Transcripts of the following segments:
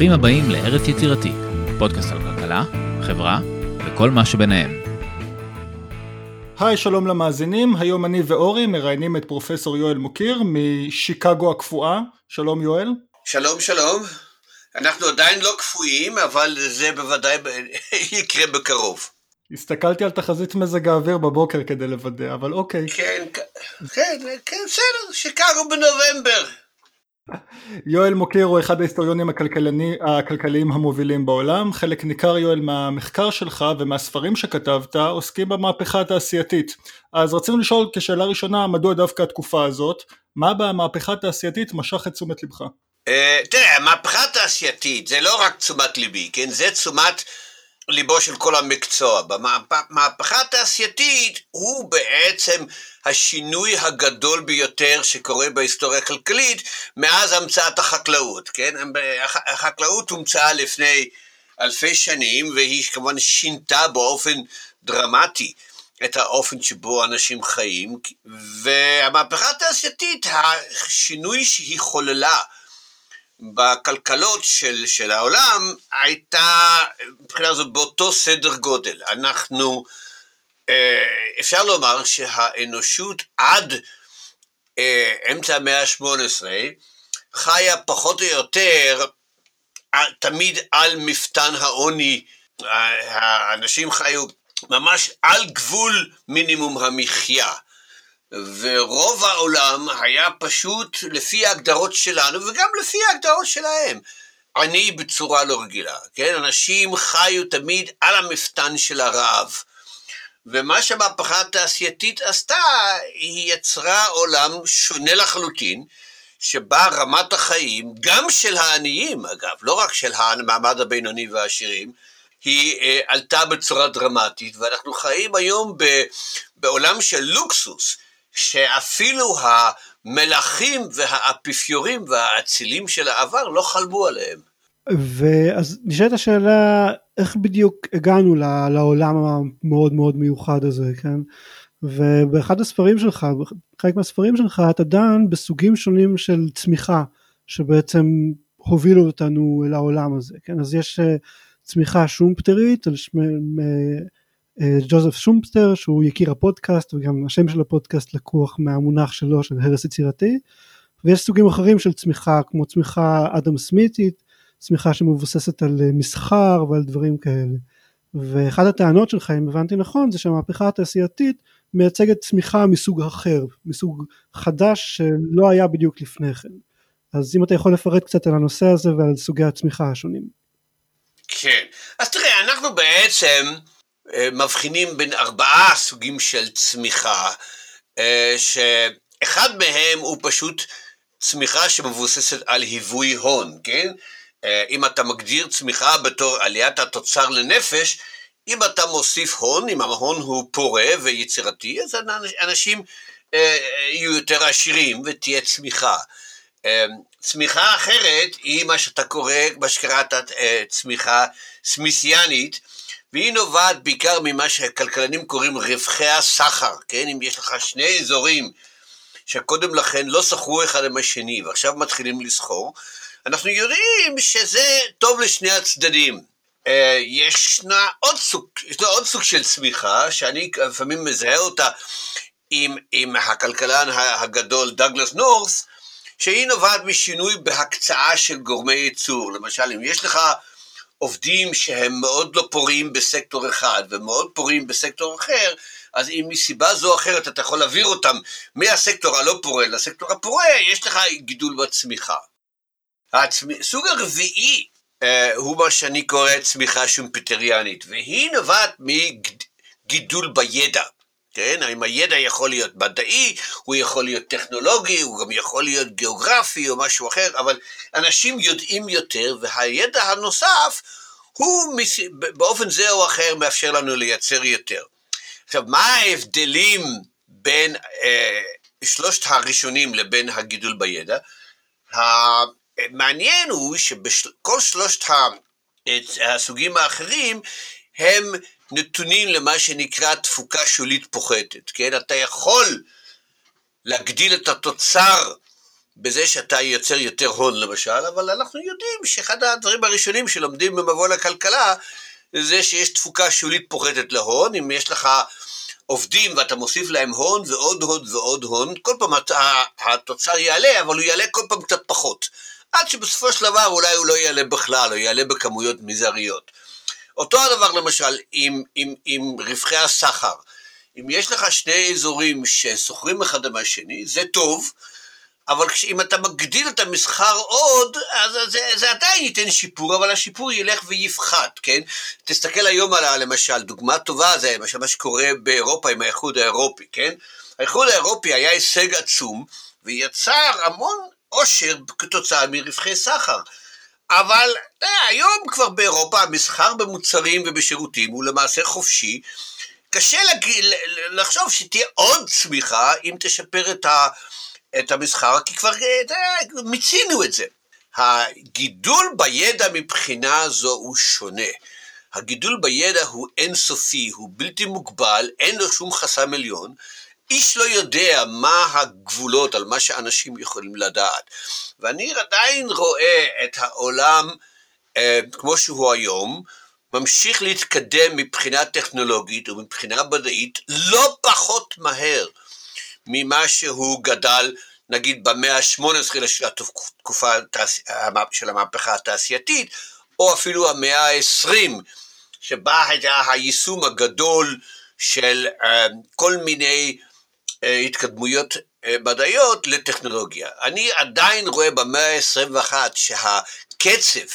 ברוכים הבאים לארץ יצירתי, פודקאסט על כלכלה, חברה וכל מה שביניהם. היי, שלום למאזינים, היום אני ואורי מראיינים את פרופסור יואל מוקיר משיקגו הקפואה. שלום יואל. שלום שלום. אנחנו עדיין לא קפואים, אבל זה בוודאי יקרה בקרוב. הסתכלתי על תחזית מזג האוויר בבוקר כדי לוודא, אבל אוקיי. כן, כן, כן, בסדר, שיקגו בנובמבר. יואל מוקיר הוא אחד ההיסטוריונים הכלכליים המובילים בעולם, חלק ניכר יואל מהמחקר שלך ומהספרים שכתבת עוסקים במהפכה התעשייתית. אז רצינו לשאול כשאלה ראשונה מדוע דווקא התקופה הזאת, מה במהפכה התעשייתית משך את תשומת לבך? אה, תראה, המהפכה התעשייתית זה לא רק תשומת ליבי, כן? זה תשומת ליבו של כל המקצוע. במהפכה התעשייתית הוא בעצם השינוי הגדול ביותר שקורה בהיסטוריה הכלכלית מאז המצאת החקלאות, כן? החקלאות הומצאה לפני אלפי שנים והיא כמובן שינתה באופן דרמטי את האופן שבו אנשים חיים, והמהפכה התעשייתית, השינוי שהיא חוללה בכלכלות של, של העולם הייתה מבחינה זו באותו סדר גודל. אנחנו, אה, אפשר לומר שהאנושות עד אה, אמצע המאה ה-18 חיה פחות או יותר תמיד על מפתן העוני, האנשים חיו ממש על גבול מינימום המחיה. ורוב העולם היה פשוט לפי ההגדרות שלנו וגם לפי ההגדרות שלהם. עני בצורה לא רגילה, כן? אנשים חיו תמיד על המפתן של הרעב. ומה שהמהפכה התעשייתית עשתה, היא יצרה עולם שונה לחלוטין, שבה רמת החיים, גם של העניים אגב, לא רק של המעמד הבינוני והעשירים, היא אה, עלתה בצורה דרמטית, ואנחנו חיים היום ב, בעולם של לוקסוס, שאפילו המלכים והאפיפיורים והאצילים של העבר לא חלמו עליהם. ואז נשאלת השאלה איך בדיוק הגענו לעולם המאוד מאוד מיוחד הזה כן ובאחד הספרים שלך חלק מהספרים שלך אתה דן בסוגים שונים של צמיחה שבעצם הובילו אותנו אל העולם הזה כן אז יש אה, צמיחה שומפטרית על שמי ג'וזף שומפטר שהוא יקיר הפודקאסט וגם השם של הפודקאסט לקוח מהמונח שלו של הרס יצירתי. ויש סוגים אחרים של צמיחה כמו צמיחה אדם סמיתית צמיחה שמבוססת על אה, מסחר ועל דברים כאלה. ואחת הטענות שלך אם הבנתי נכון זה שהמהפכה התעשייתית מייצגת צמיחה מסוג אחר מסוג חדש שלא היה בדיוק לפני כן. אז אם אתה יכול לפרט קצת על הנושא הזה ועל סוגי הצמיחה השונים. כן. אז תראה אנחנו בעצם אה, מבחינים בין ארבעה סוגים של צמיחה, אה, שאחד מהם הוא פשוט צמיחה שמבוססת על היווי הון, כן? אה, אם אתה מגדיר צמיחה בתור עליית התוצר לנפש, אם אתה מוסיף הון, אם ההון הוא פורה ויצירתי, אז אנשים יהיו יותר עשירים ותהיה צמיחה. צמיחה אחרת היא מה שאתה קורא, מה שקראת צמיחה סמיסיאנית, והיא נובעת בעיקר ממה שהכלכלנים קוראים רווחי הסחר, כן? אם יש לך שני אזורים שקודם לכן לא שכרו אחד עם השני ועכשיו מתחילים לסחור, אנחנו יודעים שזה טוב לשני הצדדים. אה, ישנה עוד סוג, ישנה עוד סוג של צמיחה, שאני לפעמים מזהה אותה עם, עם הכלכלן הגדול דגלס נורס, שהיא נובעת משינוי בהקצאה של גורמי ייצור. למשל, אם יש לך עובדים שהם מאוד לא פוריים בסקטור אחד ומאוד פוריים בסקטור אחר, אז אם מסיבה זו או אחרת אתה יכול להעביר אותם מהסקטור הלא פורה לסקטור הפורה, יש לך גידול בצמיחה. הצמ... סוג הרביעי אה, הוא מה שאני קורא צמיחה שומפיטריאנית, והיא נובעת מגידול בידע. כן, אם הידע יכול להיות מדעי, הוא יכול להיות טכנולוגי, הוא גם יכול להיות גיאוגרפי או משהו אחר, אבל אנשים יודעים יותר, והידע הנוסף הוא באופן זה או אחר מאפשר לנו לייצר יותר. עכשיו, מה ההבדלים בין אה, שלושת הראשונים לבין הגידול בידע? המעניין הוא שבכל שלושת הסוגים האחרים הם נתונים למה שנקרא תפוקה שולית פוחתת, כן? אתה יכול להגדיל את התוצר בזה שאתה יוצר יותר הון למשל, אבל אנחנו יודעים שאחד הדברים הראשונים שלומדים במבוא לכלכלה, זה שיש תפוקה שולית פוחתת להון, אם יש לך עובדים ואתה מוסיף להם הון ועוד הון ועוד הון, כל פעם התוצר יעלה, אבל הוא יעלה כל פעם קצת פחות. עד שבסופו של דבר אולי הוא לא יעלה בכלל, או יעלה בכמויות מזעריות. אותו הדבר למשל עם, עם, עם רווחי הסחר. אם יש לך שני אזורים שסוחרים אחד עם השני, זה טוב, אבל אם אתה מגדיל את המסחר עוד, אז זה, זה עדיין ייתן שיפור, אבל השיפור ילך ויפחת, כן? תסתכל היום על, למשל, דוגמה טובה זה למשל מה שקורה באירופה עם האיחוד האירופי, כן? האיחוד האירופי היה הישג עצום, ויצר המון עושר כתוצאה מרווחי סחר. אבל היום כבר באירופה המסחר במוצרים ובשירותים הוא למעשה חופשי. קשה לג... לחשוב שתהיה עוד צמיחה אם תשפר את, ה... את המסחר, כי כבר אה, מיצינו את זה. הגידול בידע מבחינה זו הוא שונה. הגידול בידע הוא אינסופי, הוא בלתי מוגבל, אין לו שום חסם עליון, איש לא יודע מה הגבולות על מה שאנשים יכולים לדעת. ואני עדיין רואה את העולם אה, כמו שהוא היום, ממשיך להתקדם מבחינה טכנולוגית ומבחינה מדעית לא פחות מהר ממה שהוא גדל נגיד במאה ה-18 של התקופה של המהפכה התעשייתית, או אפילו המאה ה-20, שבה היה היישום הגדול של uh, כל מיני התקדמויות uh, מדעיות לטכנולוגיה. אני עדיין רואה במאה ה-21 שהקצב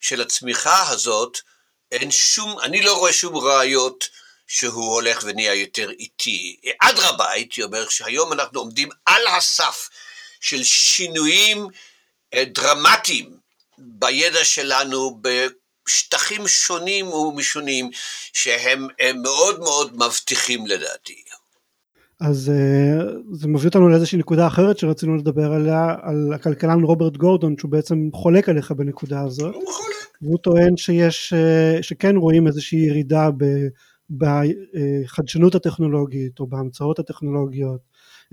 של הצמיחה הזאת, אין שום, אני לא רואה שום ראיות שהוא הולך ונהיה יותר איטי. אדרבה, הייתי אומר שהיום אנחנו עומדים על הסף של שינויים אה, דרמטיים בידע שלנו בשטחים שונים ומשונים, שהם מאוד מאוד מבטיחים לדעתי. אז אה, זה מביא אותנו לאיזושהי נקודה אחרת שרצינו לדבר עליה, על הכלכלן רוברט גורדון, שהוא בעצם חולק עליך בנקודה הזאת. הוא חולק. והוא טוען שיש, אה, שכן רואים איזושהי ירידה ב... בחדשנות הטכנולוגית או בהמצאות הטכנולוגיות.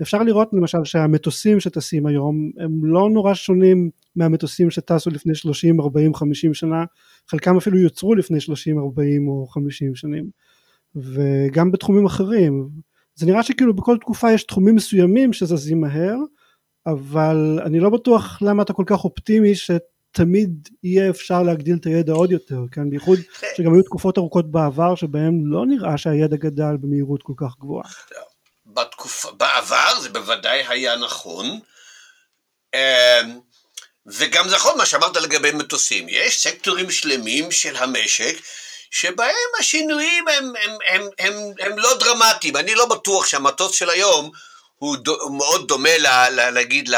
אפשר לראות למשל שהמטוסים שטסים היום הם לא נורא שונים מהמטוסים שטסו לפני 30, 40, 50 שנה, חלקם אפילו יוצרו לפני 30, 40 או 50 שנים, וגם בתחומים אחרים. זה נראה שכאילו בכל תקופה יש תחומים מסוימים שזזים מהר, אבל אני לא בטוח למה אתה כל כך אופטימי שת... תמיד יהיה אפשר להגדיל את הידע עוד יותר, כן? בייחוד שגם היו תקופות ארוכות בעבר שבהם לא נראה שהידע גדל במהירות כל כך גבוהה. בתקופה, בעבר זה בוודאי היה נכון, אמ, וגם זה נכון מה שאמרת לגבי מטוסים, יש סקטורים שלמים של המשק שבהם השינויים הם, הם, הם, הם, הם לא דרמטיים, אני לא בטוח שהמטוס של היום הוא, הוא מאוד דומה ל, ל, להגיד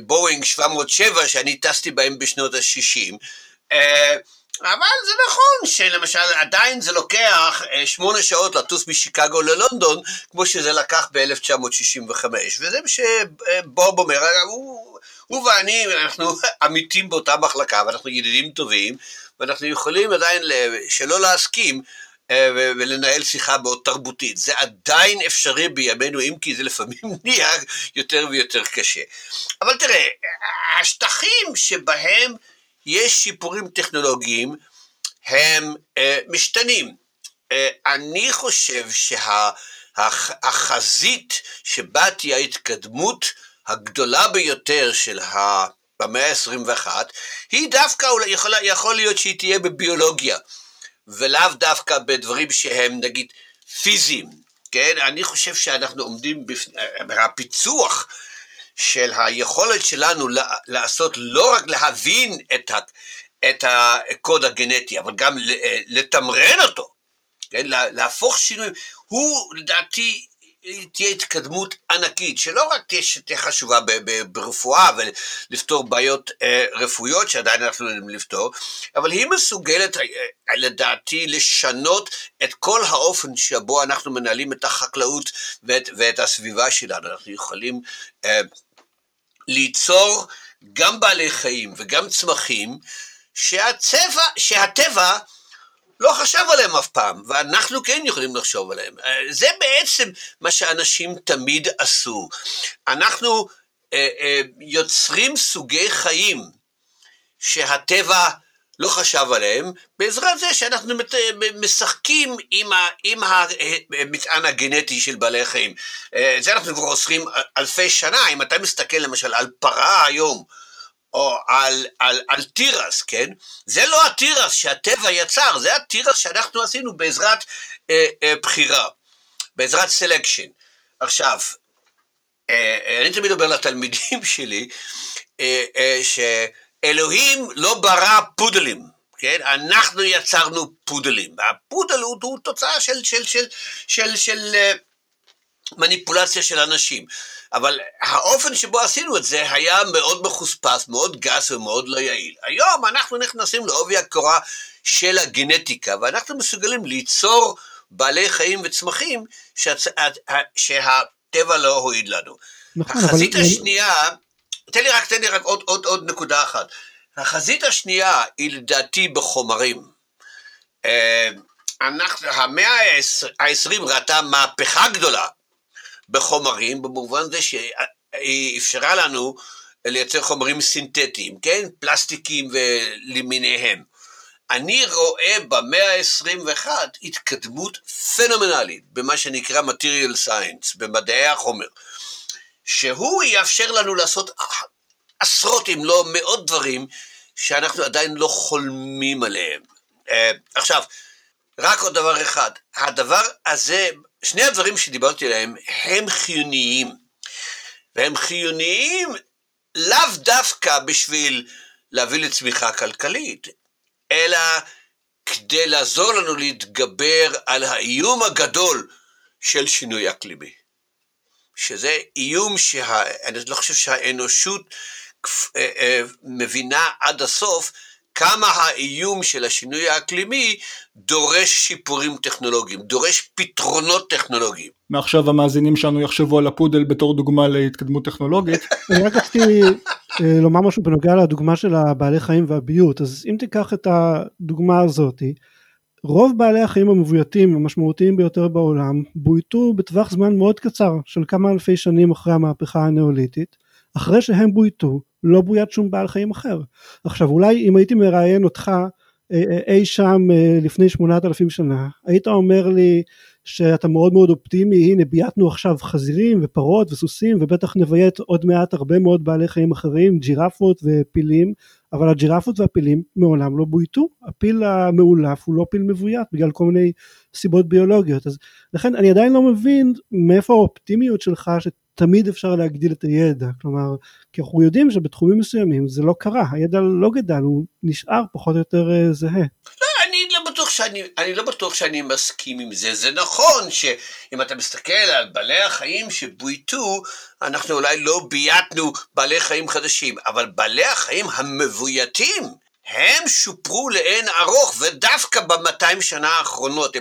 בואינג 707 שאני טסתי בהם בשנות ה-60. אה, אבל זה נכון שלמשל עדיין זה לוקח אה, שמונה שעות לטוס משיקגו ללונדון, כמו שזה לקח ב-1965, וזה מה שבוב אומר, הוא, הוא ואני, אנחנו עמיתים באותה מחלקה, ואנחנו ידידים טובים, ואנחנו יכולים עדיין שלא להסכים, אה, ולנהל שיחה מאוד תרבותית. זה עדיין אפשרי בימינו, אם כי זה לפעמים נהיה יותר ויותר קשה. אבל תראה, השטחים שבהם יש שיפורים טכנולוגיים, הם uh, משתנים. Uh, אני חושב שהחזית שה, שבה תהיה ההתקדמות הגדולה ביותר של ה... במאה ה-21, היא דווקא, יכול, יכול להיות שהיא תהיה בביולוגיה. ולאו דווקא בדברים שהם נגיד פיזיים, כן? אני חושב שאנחנו עומדים בפיצוח של היכולת שלנו לעשות, לא רק להבין את, ה, את הקוד הגנטי, אבל גם לתמרן אותו, כן? להפוך שינויים, הוא לדעתי תהיה התקדמות ענקית, שלא רק תהיה, שתהיה חשובה ברפואה ולפתור בעיות אה, רפואיות שעדיין אנחנו יודעים לפתור, אבל היא מסוגלת אה, לדעתי לשנות את כל האופן שבו אנחנו מנהלים את החקלאות ואת, ואת הסביבה שלנו. אנחנו יכולים אה, ליצור גם בעלי חיים וגם צמחים שהצבע, שהטבע לא חשב עליהם אף פעם, ואנחנו כן יכולים לחשוב עליהם. אה, זה בעצם מה שאנשים תמיד עשו. אנחנו יוצרים סוגי חיים שהטבע לא חשב עליהם, בעזרת זה שאנחנו משחקים עם, ה, עם המטען הגנטי של בעלי חיים. זה אנחנו כבר עושים אלפי שנה, אם אתה מסתכל למשל על פרה היום, או על, על, על תירס, כן? זה לא התירס שהטבע יצר, זה התירס שאנחנו עשינו בעזרת אה, אה, בחירה, בעזרת סלקשן. עכשיו, אה, אה, אני תמיד אומר לתלמידים שלי, אה, אה, שאלוהים לא ברא פודלים, כן? אנחנו יצרנו פודלים. הפודל הוא, הוא תוצאה של, של, של, של, של, של אה, מניפולציה של אנשים. אבל האופן שבו עשינו את זה היה מאוד מחוספס, מאוד גס ומאוד לא יעיל. היום אנחנו נכנסים לעובי הקורה של הגנטיקה, ואנחנו מסוגלים ליצור בעלי חיים וצמחים שהצ... שהטבע לא הועיד לנו. נכון, החזית אבל... השנייה, תן לי רק, תן לי רק עוד, עוד, עוד נקודה אחת. החזית השנייה היא לדעתי בחומרים. אה, אנחנו, המאה ה-20 ראתה מהפכה גדולה בחומרים, במובן זה שהיא אפשרה לנו לייצר חומרים סינתטיים, כן? פלסטיקים ולמיניהם. אני רואה במאה ה-21 התקדמות פנומנלית במה שנקרא material science, במדעי החומר, שהוא יאפשר לנו לעשות עשרות אם לא מאות דברים שאנחנו עדיין לא חולמים עליהם. Uh, עכשיו, רק עוד דבר אחד, הדבר הזה שני הדברים שדיברתי עליהם הם חיוניים, והם חיוניים לאו דווקא בשביל להביא לצמיחה כלכלית, אלא כדי לעזור לנו להתגבר על האיום הגדול של שינוי אקלימי. שזה איום שאני לא חושב שהאנושות אה, אה, מבינה עד הסוף כמה האיום של השינוי האקלימי דורש שיפורים טכנולוגיים, דורש פתרונות טכנולוגיים. מעכשיו המאזינים שלנו יחשבו על הפודל בתור דוגמה להתקדמות טכנולוגית. אני רק רציתי אה, לומר משהו בנוגע לדוגמה של הבעלי חיים והביות, אז אם תיקח את הדוגמה הזאתי, רוב בעלי החיים המבויתים המשמעותיים ביותר בעולם בויתו בטווח זמן מאוד קצר של כמה אלפי שנים אחרי המהפכה הנאוליתית, אחרי שהם בויתו לא בוית שום בעל חיים אחר. עכשיו אולי אם הייתי מראיין אותך אה, אה, אי שם אה, לפני שמונת אלפים שנה, היית אומר לי שאתה מאוד מאוד אופטימי, הנה בייתנו עכשיו חזירים ופרות וסוסים ובטח נביית עוד מעט הרבה מאוד בעלי חיים אחרים, ג'ירפות ופילים, אבל הג'ירפות והפילים מעולם לא בויתו, הפיל המאולף הוא לא פיל מבוית בגלל כל מיני סיבות ביולוגיות, אז לכן אני עדיין לא מבין מאיפה האופטימיות שלך תמיד אפשר להגדיל את הידע, כלומר, כי אנחנו יודעים שבתחומים מסוימים זה לא קרה, הידע לא גדל, הוא נשאר פחות או יותר אה, זהה. לא, אני לא בטוח שאני, אני לא בטוח שאני מסכים עם זה. זה נכון שאם אתה מסתכל על בעלי החיים שבויתו, אנחנו אולי לא בייתנו בעלי חיים חדשים, אבל בעלי החיים המבויתים, הם שופרו לאין ארוך, ודווקא במאתיים שנה האחרונות,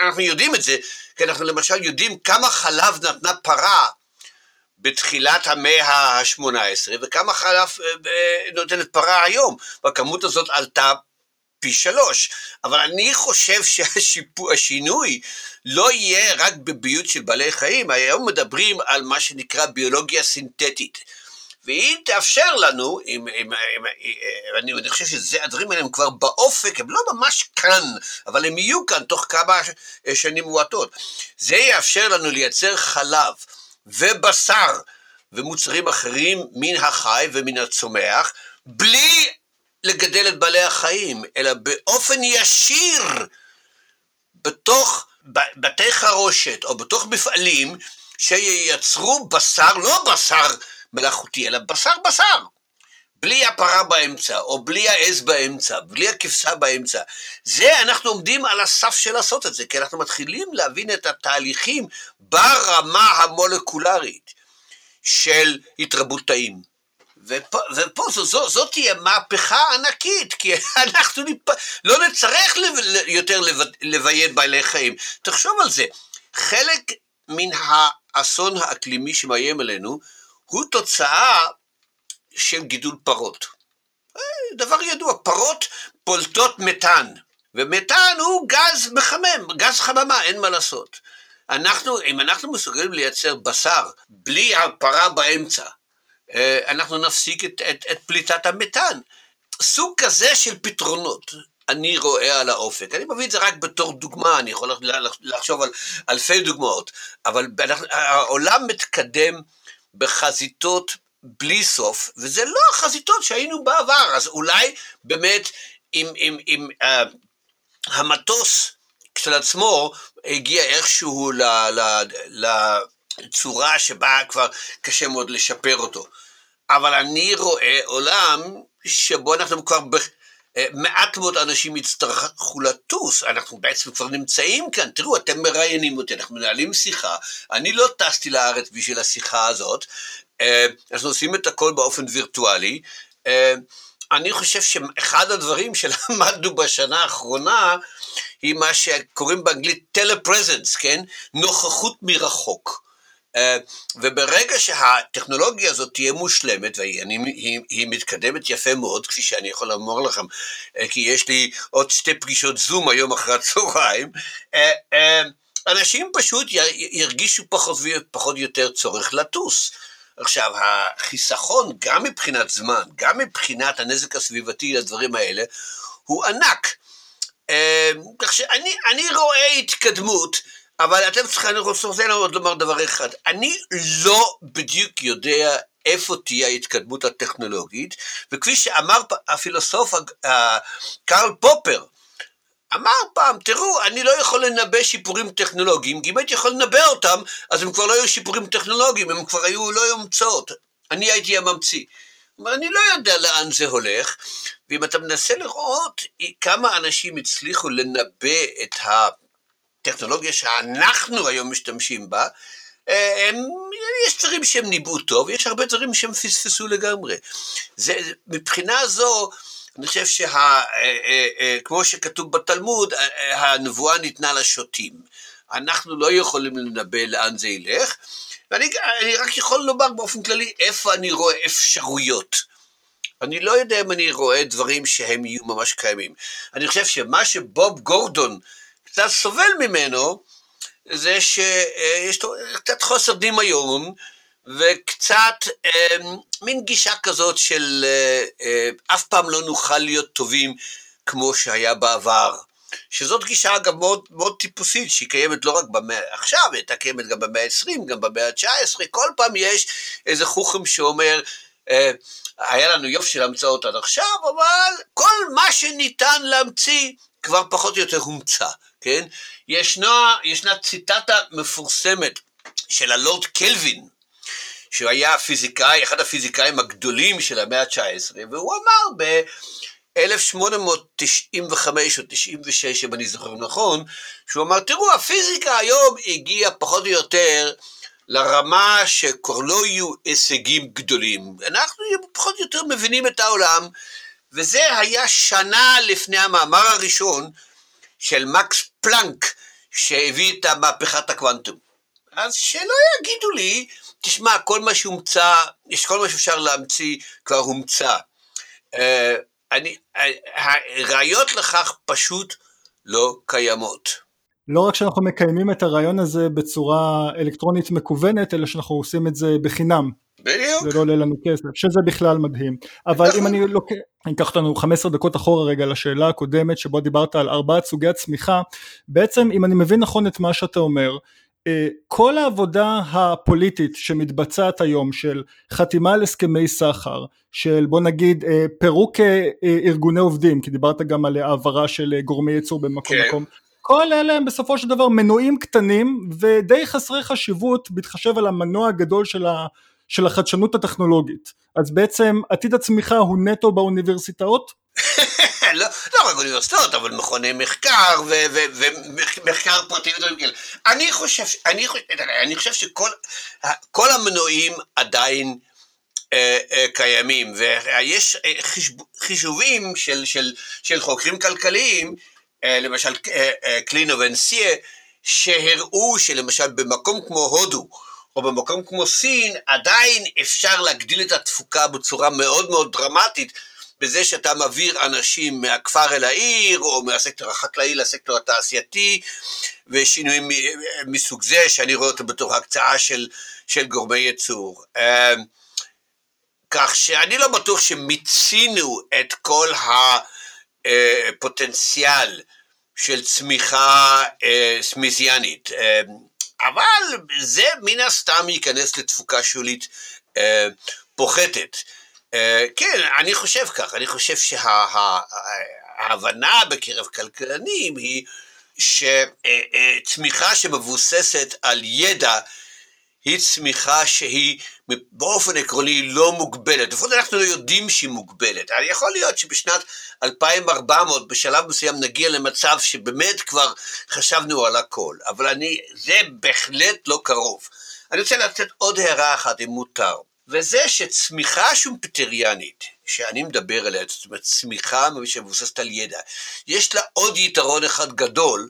אנחנו יודעים את זה, כי אנחנו למשל יודעים כמה חלב נתנה פרה בתחילת המאה ה-18, וכמה חלב אה, אה, נותנת פרה היום, והכמות הזאת עלתה פי שלוש, אבל אני חושב שהשינוי לא יהיה רק בביות של בעלי חיים, היום מדברים על מה שנקרא ביולוגיה סינתטית. והיא תאפשר לנו, אם, אם, אם, אני, אני חושב שהדברים האלה הם כבר באופק, הם לא ממש כאן, אבל הם יהיו כאן תוך כמה שנים מועטות. זה יאפשר לנו לייצר חלב ובשר ומוצרים אחרים מן החי ומן הצומח, בלי לגדל את בעלי החיים, אלא באופן ישיר בתוך בתי חרושת או בתוך מפעלים שייצרו בשר, לא בשר מלאכותי, אלא בשר בשר. בלי הפרה באמצע, או בלי העז באמצע, בלי הכבשה באמצע. זה, אנחנו עומדים על הסף של לעשות את זה, כי אנחנו מתחילים להבין את התהליכים ברמה המולקולרית של התרבות תאים. ופה, ופה זו, זו, זו תהיה מהפכה ענקית, כי אנחנו ניפ... לא נצטרך לב, יותר לב, לביית בעלי חיים. תחשוב על זה, חלק מן האסון האקלימי שמאיים עלינו, הוא תוצאה של גידול פרות. אה, דבר ידוע, פרות פולטות מתאן, ומתאן הוא גז מחמם, גז חממה, אין מה לעשות. אנחנו, אם אנחנו מסוגלים לייצר בשר בלי הפרה באמצע, אה, אנחנו נפסיק את, את, את פליטת המתאן. סוג כזה של פתרונות אני רואה על האופק. אני מביא את זה רק בתור דוגמה, אני יכול לחשוב על אלפי דוגמאות, אבל העולם מתקדם בחזיתות בלי סוף, וזה לא החזיתות שהיינו בעבר, אז אולי באמת אם, אם, אם uh, המטוס כשלעצמו הגיע איכשהו ל, ל, לצורה שבה כבר קשה מאוד לשפר אותו. אבל אני רואה עולם שבו אנחנו כבר אה, מעט מאוד אנשים יצטרכו לטוס, אנחנו בעצם כבר נמצאים כאן, תראו, אתם מראיינים אותי, אנחנו מנהלים שיחה, אני לא טסתי לארץ בשביל השיחה הזאת, אה, אנחנו עושים את הכל באופן וירטואלי. אה, אני חושב שאחד הדברים שלמדנו בשנה האחרונה, היא מה שקוראים באנגלית טלפרזנס, כן? נוכחות מרחוק. אה, וברגע שהטכנולוגיה הזאת תהיה מושלמת, והיא היא, היא מתקדמת יפה מאוד, כפי שאני יכול לומר לכם, אה, כי יש לי עוד שתי פגישות זום היום אחרי הצהריים, אה, אנשים פשוט ירגישו פחות ופחות יותר צורך לטוס. עכשיו, החיסכון, גם מבחינת זמן, גם מבחינת הנזק הסביבתי לדברים האלה, הוא ענק. כך שאני רואה התקדמות, אבל אתם צריכים, אני רוצה עוד לומר דבר אחד, אני לא בדיוק יודע איפה תהיה ההתקדמות הטכנולוגית, וכפי שאמר הפילוסוף קרל פופר, אמר פעם, תראו, אני לא יכול לנבא שיפורים טכנולוגיים, כי אם הייתי יכול לנבא אותם, אז הם כבר לא היו שיפורים טכנולוגיים, הם כבר היו, לא היו המצאות. אני הייתי הממציא. אבל אני לא יודע לאן זה הולך, ואם אתה מנסה לראות כמה אנשים הצליחו לנבא את ה... הטכנולוגיה שאנחנו היום משתמשים בה, אה, הם, יש דברים שהם ניבאו טוב, יש הרבה דברים שהם פספסו לגמרי. זה, מבחינה זו, אני חושב שכמו אה, אה, שכתוב בתלמוד, הנבואה ניתנה לשוטים. אנחנו לא יכולים לנבא לאן זה ילך, ואני רק יכול לומר באופן כללי איפה אני רואה אפשרויות. אני לא יודע אם אני רואה דברים שהם יהיו ממש קיימים. אני חושב שמה שבוב גורדון קצת סובל ממנו, זה שיש לו קצת חוסר דמיון, וקצת אה, מין גישה כזאת של אה, אה, אף פעם לא נוכל להיות טובים כמו שהיה בעבר. שזאת גישה אגב מאוד, מאוד טיפוסית, שהיא קיימת לא רק במאה עכשיו, היא הייתה קיימת גם במאה ה-20, גם במאה ה-19, כל פעם יש איזה חוכם שאומר, אה, היה לנו יופי של המצאות עד עכשיו, אבל כל מה שניתן להמציא כבר פחות או יותר הומצא, כן? ישנה, ישנה ציטטה מפורסמת של הלורד קלווין, שהוא היה פיזיקאי, אחד הפיזיקאים הגדולים של המאה ה-19, והוא אמר ב-1895 או 96, אם אני זוכר נכון, שהוא אמר, תראו, הפיזיקה היום הגיעה פחות או יותר לרמה שכבר לא יהיו הישגים גדולים. אנחנו פחות או יותר מבינים את העולם, וזה היה שנה לפני המאמר הראשון של מקס פלנק, שהביא את מהפכת הקוונטום. אז שלא יגידו לי, תשמע, כל מה שהומצא, יש כל מה שאפשר להמציא כבר הומצא. Uh, אני, הראיות לכך פשוט לא קיימות. לא רק שאנחנו מקיימים את הרעיון הזה בצורה אלקטרונית מקוונת, אלא שאנחנו עושים את זה בחינם. בדיוק. זה לא עולה לנו כסף, שזה בכלל מדהים. אבל אם אני לוקח, אני אקח אותנו 15 דקות אחורה רגע לשאלה הקודמת, שבו דיברת על ארבעת סוגי הצמיחה, בעצם אם אני מבין נכון את מה שאתה אומר, אה, כל העבודה הפוליטית שמתבצעת היום של חתימה על הסכמי סחר, של בוא נגיד אה, פירוק אה, ארגוני עובדים, כי דיברת גם על העברה של גורמי ייצור במקום כן. מקום, כל אלה הם בסופו של דבר מנועים קטנים ודי חסרי חשיבות בהתחשב על המנוע הגדול של, ה, של החדשנות הטכנולוגית. אז בעצם עתיד הצמיחה הוא נטו באוניברסיטאות? לא, לא רק אוניברסיטאות, אבל מכוני מחקר ומחקר פרטי ודברים כאלה. אני חושב, אני, אני חושב שכל המנועים עדיין אה, אה, קיימים, ויש אה, חישובים של, של, של חוקרים כלכליים אה, למשל אה, אה, קלינו ונסיה, שהראו שלמשל במקום כמו הודו, או במקום כמו סין, עדיין אפשר להגדיל את התפוקה בצורה מאוד מאוד דרמטית, בזה שאתה מעביר אנשים מהכפר אל העיר, או מהסקטור החקלאי לסקטור התעשייתי, ושינויים מסוג זה, שאני רואה אותו בתור הקצאה של, של גורמי ייצור. כך שאני לא בטוח שמיצינו את כל הפוטנציאל של צמיחה סמיזיאנית. אבל זה מן הסתם ייכנס לתפוקה שולית פוחתת. כן, אני חושב כך, אני חושב שההבנה בקרב כלכלנים היא שצמיחה שמבוססת על ידע היא צמיחה שהיא באופן עקרוני לא מוגבלת, לפחות אנחנו לא יודעים שהיא מוגבלת. יכול להיות שבשנת 2400 בשלב מסוים נגיע למצב שבאמת כבר חשבנו על הכל, אבל אני, זה בהחלט לא קרוב. אני רוצה לתת עוד הערה אחת אם מותר, וזה שצמיחה שומפטריאנית, שאני מדבר עליה, זאת אומרת צמיחה שמבוססת על ידע, יש לה עוד יתרון אחד גדול,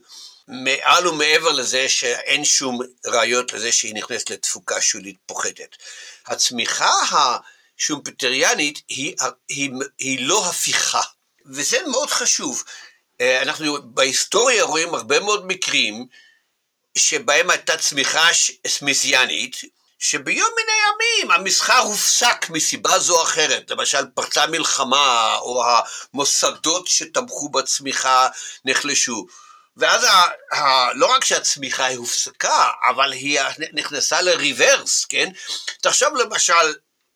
מעל ומעבר לזה שאין שום ראיות לזה שהיא נכנסת לתפוקה שולית פוחתת. הצמיחה השומפטריאנית היא, היא, היא לא הפיכה, וזה מאוד חשוב. אה, אנחנו בהיסטוריה רואים הרבה מאוד מקרים שבהם הייתה צמיחה סמיזיאנית, שביום מן הימים המסחר הופסק מסיבה זו או אחרת, למשל פרצה מלחמה, או המוסדות שתמכו בצמיחה נחלשו. ואז ה, ה, לא רק שהצמיחה היא הופסקה, אבל היא נכנסה לריברס, כן? תחשוב למשל,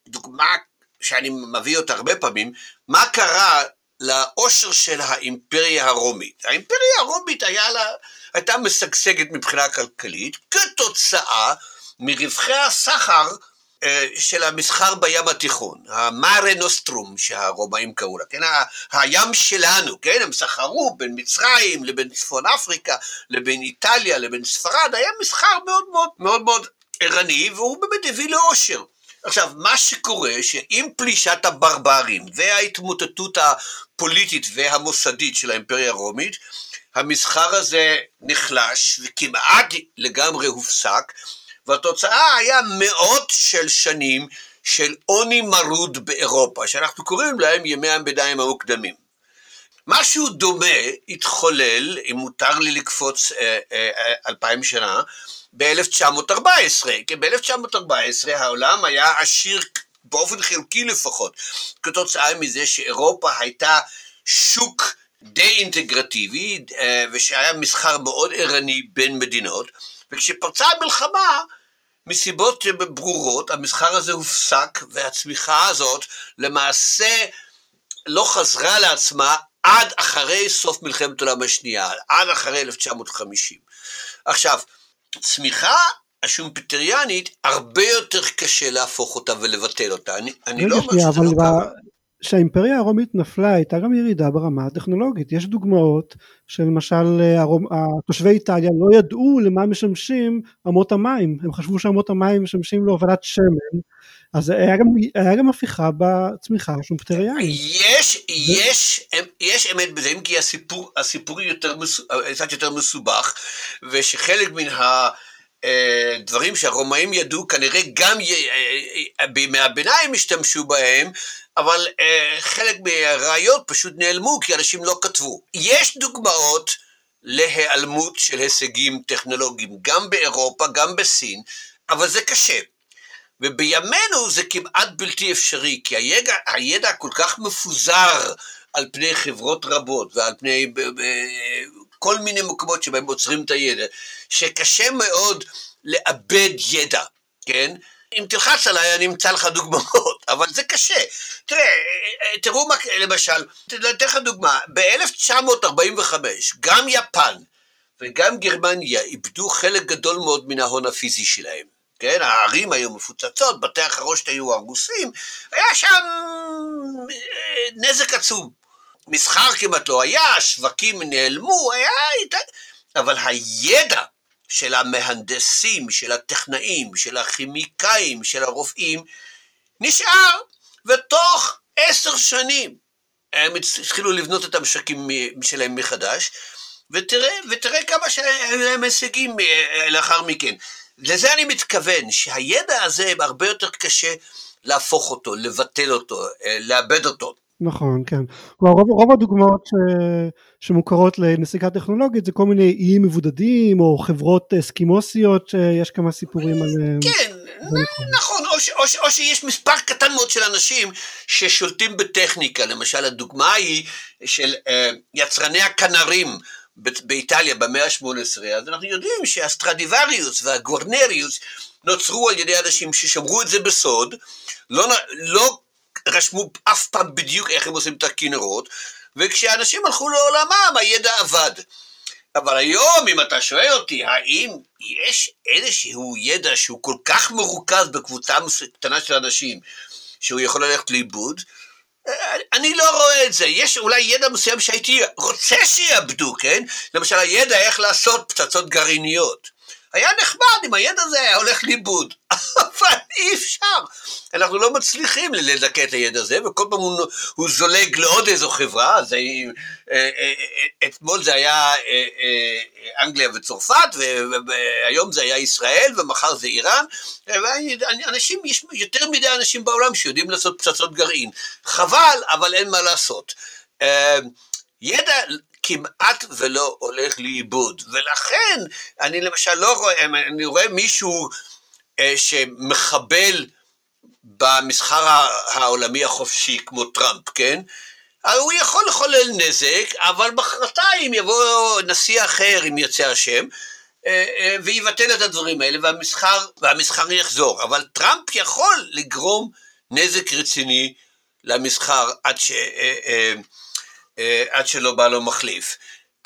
דוגמה שאני מביא אותה הרבה פעמים, מה קרה לעושר של האימפריה הרומית. האימפריה הרומית היה לה, הייתה משגשגת מבחינה כלכלית כתוצאה מרווחי הסחר של המסחר בים התיכון, המארה נוסטרום שהרומאים קראו לה, כן, הים שלנו, כן, הם סחרו בין מצרים לבין צפון אפריקה, לבין איטליה, לבין ספרד, היה מסחר מאוד מאוד מאוד מאוד ערני, והוא באמת הביא לאושר. עכשיו, מה שקורה, שעם פלישת הברברים וההתמוטטות הפוליטית והמוסדית של האימפריה הרומית, המסחר הזה נחלש וכמעט לגמרי הופסק, והתוצאה היה מאות של שנים של עוני מרוד באירופה, שאנחנו קוראים להם ימי הביניים המוקדמים. משהו דומה התחולל, אם מותר לי לקפוץ אה, אה, אלפיים שנה, ב-1914, כי ב-1914 העולם היה עשיר באופן חלקי לפחות, כתוצאה מזה שאירופה הייתה שוק די אינטגרטיבי, אה, ושהיה מסחר מאוד ערני בין מדינות, וכשפרצה המלחמה, מסיבות ברורות, המסחר הזה הופסק, והצמיחה הזאת למעשה לא חזרה לעצמה עד אחרי סוף מלחמת העולם השנייה, עד אחרי 1950. עכשיו, צמיחה השומפטריאנית, הרבה יותר קשה להפוך אותה ולבטל אותה. אני, אני לא אומר שזה לא קרה. כשהאימפריה הרומית נפלה הייתה גם ירידה ברמה הטכנולוגית, יש דוגמאות שלמשל הרומ... תושבי איטליה לא ידעו למה משמשים אמות המים, הם חשבו שאמות המים משמשים להובלת שמן, אז היה גם, היה גם הפיכה בצמיחה השומפטריאנית. יש, יש, יש אמת בזה, אם כי הסיפור, הסיפור יותר, קצת יותר מסובך, ושחלק מן ה... דברים שהרומאים ידעו כנראה גם בימי הביניים השתמשו בהם, אבל חלק מהראיות פשוט נעלמו כי אנשים לא כתבו. יש דוגמאות להיעלמות של הישגים טכנולוגיים, גם באירופה, גם בסין, אבל זה קשה. ובימינו זה כמעט בלתי אפשרי, כי הידע, הידע כל כך מפוזר על פני חברות רבות ועל פני כל מיני מקומות שבהם עוצרים את הידע, שקשה מאוד לאבד ידע, כן? אם תלחץ עליי אני אמצא לך דוגמאות, אבל זה קשה. תראה, תראו מה, למשל, אתן לך דוגמה, ב-1945 גם יפן וגם גרמניה איבדו חלק גדול מאוד מן ההון הפיזי שלהם. כן, הערים היו מפוצצות, בתי החרושת היו הרוסים, היה שם אה, נזק עצום. מסחר כמעט לא היה, שווקים נעלמו, היה... אבל הידע של המהנדסים, של הטכנאים, של הכימיקאים, של הרופאים, נשאר, ותוך עשר שנים הם התחילו לבנות את המשקים שלהם מחדש, ותראה, ותראה כמה שהיו להם הישגים אה, לאחר מכן. לזה אני מתכוון, שהידע הזה הרבה יותר קשה להפוך אותו, לבטל אותו, אה, לאבד אותו. נכון, כן. כלומר, רוב, רוב הדוגמאות ש, שמוכרות לנסיקה טכנולוגית זה כל מיני איים מבודדים או חברות אסקימוסיות שיש כמה סיפורים עליהם. כן, נכון, או, ש, או, ש, או שיש מספר קטן מאוד של אנשים ששולטים בטכניקה, למשל הדוגמה היא של uh, יצרני הכנרים באיטליה במאה ה-18, אז אנחנו יודעים שהסטרדיווריוס והגורנריוס נוצרו על ידי אנשים ששמרו את זה בסוד, לא, לא רשמו אף פעם בדיוק איך הם עושים את הכנרות, וכשאנשים הלכו לעולמם הידע עבד. אבל היום, אם אתה שואל אותי, האם יש איזשהו ידע שהוא כל כך מרוכז בקבוצה קטנה של אנשים, שהוא יכול ללכת לאיבוד? אני לא רואה את זה. יש אולי ידע מסוים שהייתי רוצה שיאבדו, כן? למשל, הידע איך לעשות פצצות גרעיניות. היה נחמד אם הידע הזה היה הולך לאיבוד, אבל אי אפשר. אנחנו לא מצליחים לדכא את הידע הזה, וכל פעם הוא, הוא זולג לעוד איזו חברה, זה, אה, אה, אה, אתמול זה היה אנגליה וצרפת, והיום זה היה ישראל, ומחר זה איראן. אנשים, יש יותר מדי אנשים בעולם שיודעים לעשות פצצות גרעין. חבל, אבל אין מה לעשות. ידע כמעט ולא הולך לאיבוד, ולכן אני למשל לא רואה, אני רואה מישהו אה, שמחבל במסחר העולמי החופשי כמו טראמפ, כן? הוא יכול לחולל נזק, אבל מחרתיים יבוא נשיא אחר, אם יוצא השם, אה, אה, ויבטל את הדברים האלה, והמסחר, והמסחר יחזור. אבל טראמפ יכול לגרום נזק רציני למסחר עד ש... אה, אה, עד שלא בא לו מחליף.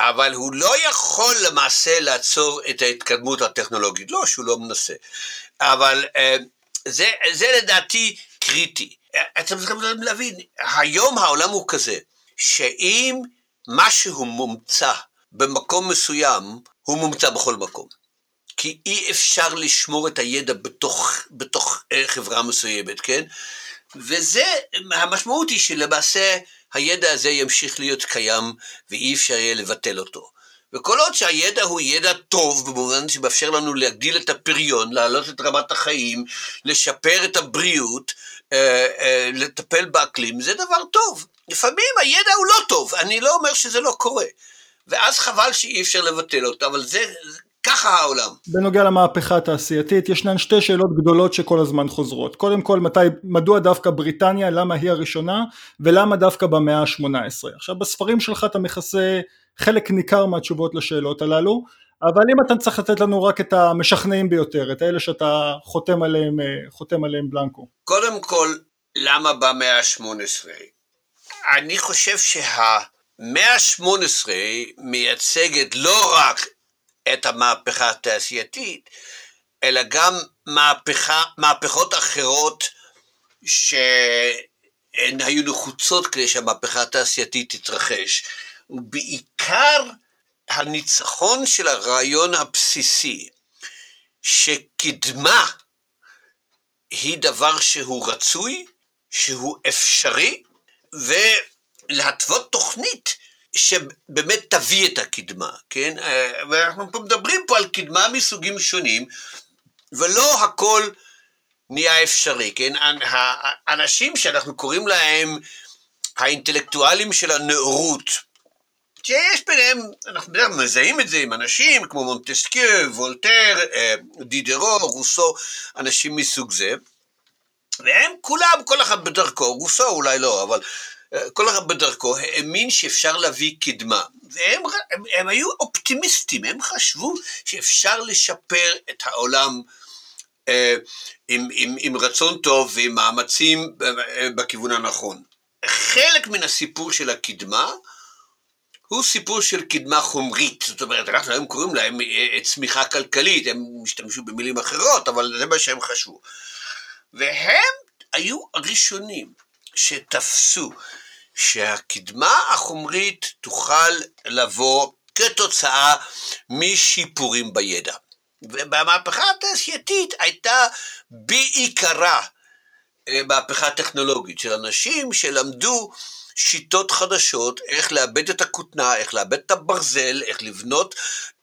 אבל הוא לא יכול למעשה לעצור את ההתקדמות הטכנולוגית, לא שהוא לא מנסה. אבל אה, זה, זה לדעתי קריטי. אתם צריכים להבין, היום העולם הוא כזה, שאם משהו מומצא במקום מסוים, הוא מומצא בכל מקום. כי אי אפשר לשמור את הידע בתוך, בתוך אה, חברה מסוימת, כן? וזה, המשמעות היא שלמעשה הידע הזה ימשיך להיות קיים ואי אפשר יהיה לבטל אותו. וכל עוד שהידע הוא ידע טוב, במובן שמאפשר לנו להגדיל את הפריון, להעלות את רמת החיים, לשפר את הבריאות, אה, אה, לטפל באקלים, זה דבר טוב. לפעמים הידע הוא לא טוב, אני לא אומר שזה לא קורה. ואז חבל שאי אפשר לבטל אותו, אבל זה, ככה העולם. בנוגע למהפכה התעשייתית, ישנן שתי שאלות גדולות שכל הזמן חוזרות. קודם כל, מתי, מדוע דווקא בריטניה, למה היא הראשונה, ולמה דווקא במאה ה-18. עכשיו, בספרים שלך אתה מכסה חלק ניכר מהתשובות לשאלות הללו, אבל אם אתה צריך לתת לנו רק את המשכנעים ביותר, את האלה שאתה חותם עליהם, אה, חותם עליהם בלנקו. קודם כל, למה במאה ה-18? אני חושב שהמאה ה-18 מייצגת לא רק את המהפכה התעשייתית, אלא גם מהפכה, מהפכות אחרות שהן היו נחוצות כדי שהמהפכה התעשייתית תתרחש. ובעיקר הניצחון של הרעיון הבסיסי, שקדמה היא דבר שהוא רצוי, שהוא אפשרי, ולהתוות תוכנית שבאמת תביא את הקדמה, כן? אה, ואנחנו פה מדברים פה על קדמה מסוגים שונים, ולא הכל נהיה אפשרי, כן? האנשים שאנחנו קוראים להם האינטלקטואלים של הנאורות, שיש ביניהם, אנחנו בדרך כלל מזהים את זה עם אנשים כמו מונטסקיו, וולטר, אה, דידרו, רוסו, אנשים מסוג זה, והם כולם, כל אחד בדרכו, רוסו אולי לא, אבל כל אחד בדרכו האמין שאפשר להביא קדמה. והם הם, הם היו אופטימיסטים, הם חשבו שאפשר לשפר את העולם אה, עם, עם, עם רצון טוב ועם מאמצים אה, בכיוון הנכון. חלק מן הסיפור של הקדמה הוא סיפור של קדמה חומרית, זאת אומרת, אנחנו היום קוראים להם אה, צמיחה כלכלית, הם השתמשו במילים אחרות, אבל זה מה שהם חשבו. והם היו הראשונים שתפסו שהקדמה החומרית תוכל לבוא כתוצאה משיפורים בידע. ובמהפכה התעשייתית הייתה בעיקרה אה, מהפכה טכנולוגית של אנשים שלמדו שיטות חדשות, איך לאבד את הכותנה, איך לאבד את הברזל, איך לבנות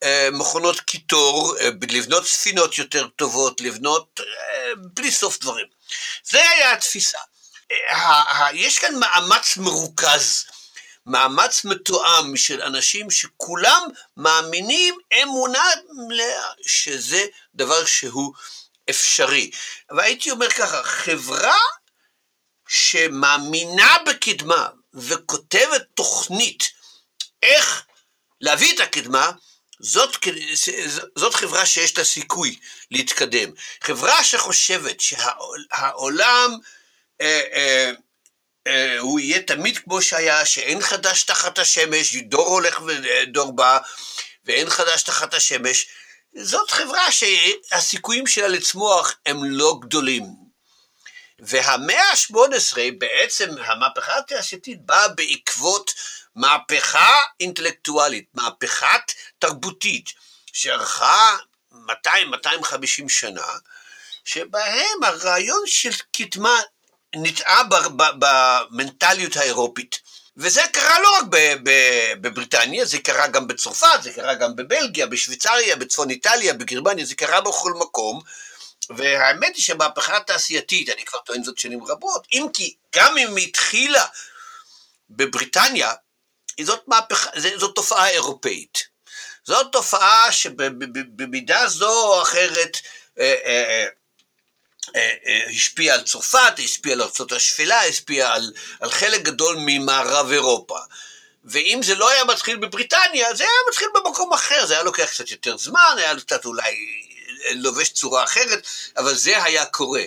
אה, מכונות קיטור, אה, לבנות ספינות יותר טובות, לבנות אה, בלי סוף דברים. זה היה התפיסה. יש כאן מאמץ מרוכז, מאמץ מתואם של אנשים שכולם מאמינים אמונה מלאה שזה דבר שהוא אפשרי. והייתי אומר ככה, חברה שמאמינה בקדמה וכותבת תוכנית איך להביא את הקדמה, זאת, זאת חברה שיש לה סיכוי להתקדם. חברה שחושבת שהעולם אה, הוא יהיה תמיד כמו שהיה, שאין חדש תחת השמש, דור הולך ודור בא, ואין חדש תחת השמש, זאת חברה שהסיכויים שלה לצמוח הם לא גדולים. והמאה ה-18, בעצם המהפכה התעשייתית באה בעקבות מהפכה אינטלקטואלית, מהפכה תרבותית, שארכה 200-250 שנה, שבהם הרעיון של קדמה נטעה במנטליות האירופית. וזה קרה לא רק בבריטניה, זה קרה גם בצרפת, זה קרה גם בבלגיה, בשוויצריה, בצפון איטליה, בגרמניה, זה קרה בכל מקום. והאמת היא שהמהפכה התעשייתית, אני כבר טוען זאת שנים רבות, אם כי גם אם היא התחילה בבריטניה, זאת, מהפכה, זאת תופעה אירופאית. זאת תופעה שבמידה זו או אחרת אה, אה, אה, השפיעה על צרפת, השפיעה על ארצות השפלה, השפיעה על, על חלק גדול ממערב אירופה. ואם זה לא היה מתחיל בבריטניה, זה היה מתחיל במקום אחר, זה היה לוקח קצת יותר זמן, היה קצת אולי לובש צורה אחרת, אבל זה היה קורה.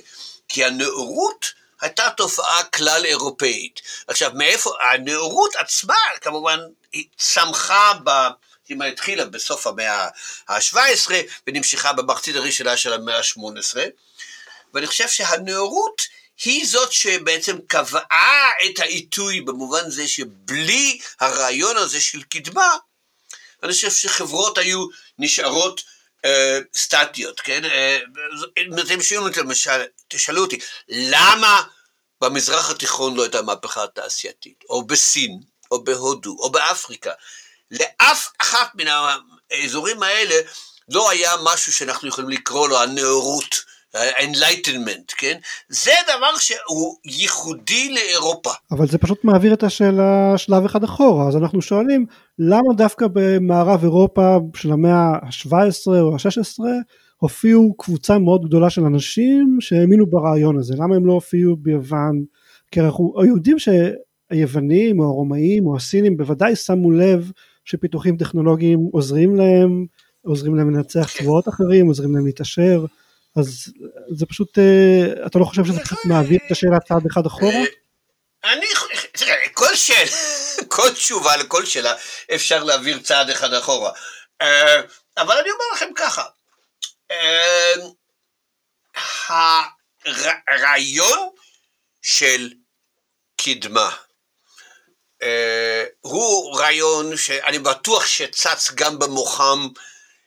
כי הנאורות הייתה תופעה כלל אירופאית. עכשיו, מאיפה, הנאורות עצמה, כמובן, צמחה ב... היא התחילה בסוף המאה ה-17 ונמשכה במחצית הראשונה של המאה ה-18, ואני חושב שהנאורות היא זאת שבעצם קבעה את העיתוי במובן זה שבלי הרעיון הזה של קדמה, אני חושב שחברות היו נשארות אה, סטטיות, כן? אה, אתם שואלים אותי, למשל, תשאלו אותי, למה במזרח התיכון לא הייתה מהפכה תעשייתית, או בסין, או בהודו, או באפריקה? לאף אחת מן האזורים האלה לא היה משהו שאנחנו יכולים לקרוא לו הנאורות. ה-enlightenment, כן? זה דבר שהוא ייחודי לאירופה. אבל זה פשוט מעביר את השאלה שלב אחד אחורה, אז אנחנו שואלים, למה דווקא במערב אירופה של המאה ה-17 או ה-16 הופיעו קבוצה מאוד גדולה של אנשים שהאמינו ברעיון הזה, למה הם לא הופיעו ביוון? כי אנחנו יודעים שהיוונים או הרומאים או הסינים בוודאי שמו לב שפיתוחים טכנולוגיים עוזרים להם, עוזרים להם לנצח כן. צבאות אחרים, עוזרים להם להתעשר. אז זה פשוט, אה, אתה לא חושב שזה פשוט מעביר את השאלה צעד אחד אחורה? אה, אני, תראה, כל שאלה, כל תשובה לכל שאלה אפשר להעביר צעד אחד אחורה. אה, אבל אני אומר לכם ככה, הרעיון של קדמה הוא רעיון שאני בטוח שצץ גם במוחם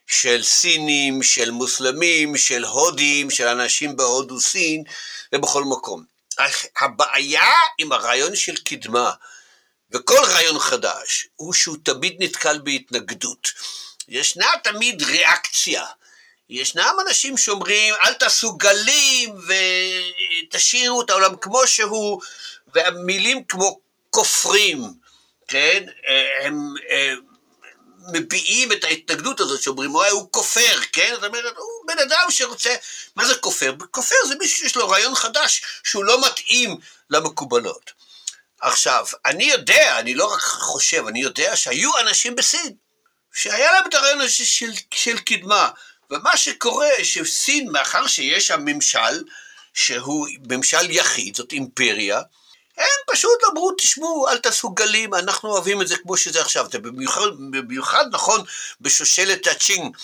של סינים, של מוסלמים, של הודים, של אנשים בהודו סין ובכל מקום. הבעיה עם הרעיון של קדמה וכל רעיון חדש הוא שהוא תמיד נתקל בהתנגדות. ישנה תמיד ריאקציה. ישנם אנשים שאומרים אל תעשו גלים ותשאירו את העולם כמו שהוא והמילים כמו כופרים, כן, הם, הם מביעים את ההתנגדות הזאת, שאומרים, וואי, הוא כופר, כן? זאת אומרת, הוא בן אדם שרוצה, מה זה כופר? כופר זה מישהו שיש לו רעיון חדש, שהוא לא מתאים למקובלות. עכשיו, אני יודע, אני לא רק חושב, אני יודע שהיו אנשים בסין, שהיה להם את הרעיון הזה של, של קדמה, ומה שקורה, שסין, מאחר שיש שם ממשל, שהוא ממשל יחיד, זאת אימפריה, הם פשוט אמרו, תשמעו, אל תעשו גלים, אנחנו אוהבים את זה כמו שזה עכשיו. זה במיוחד, במיוחד נכון בשושלת הצ'ינג,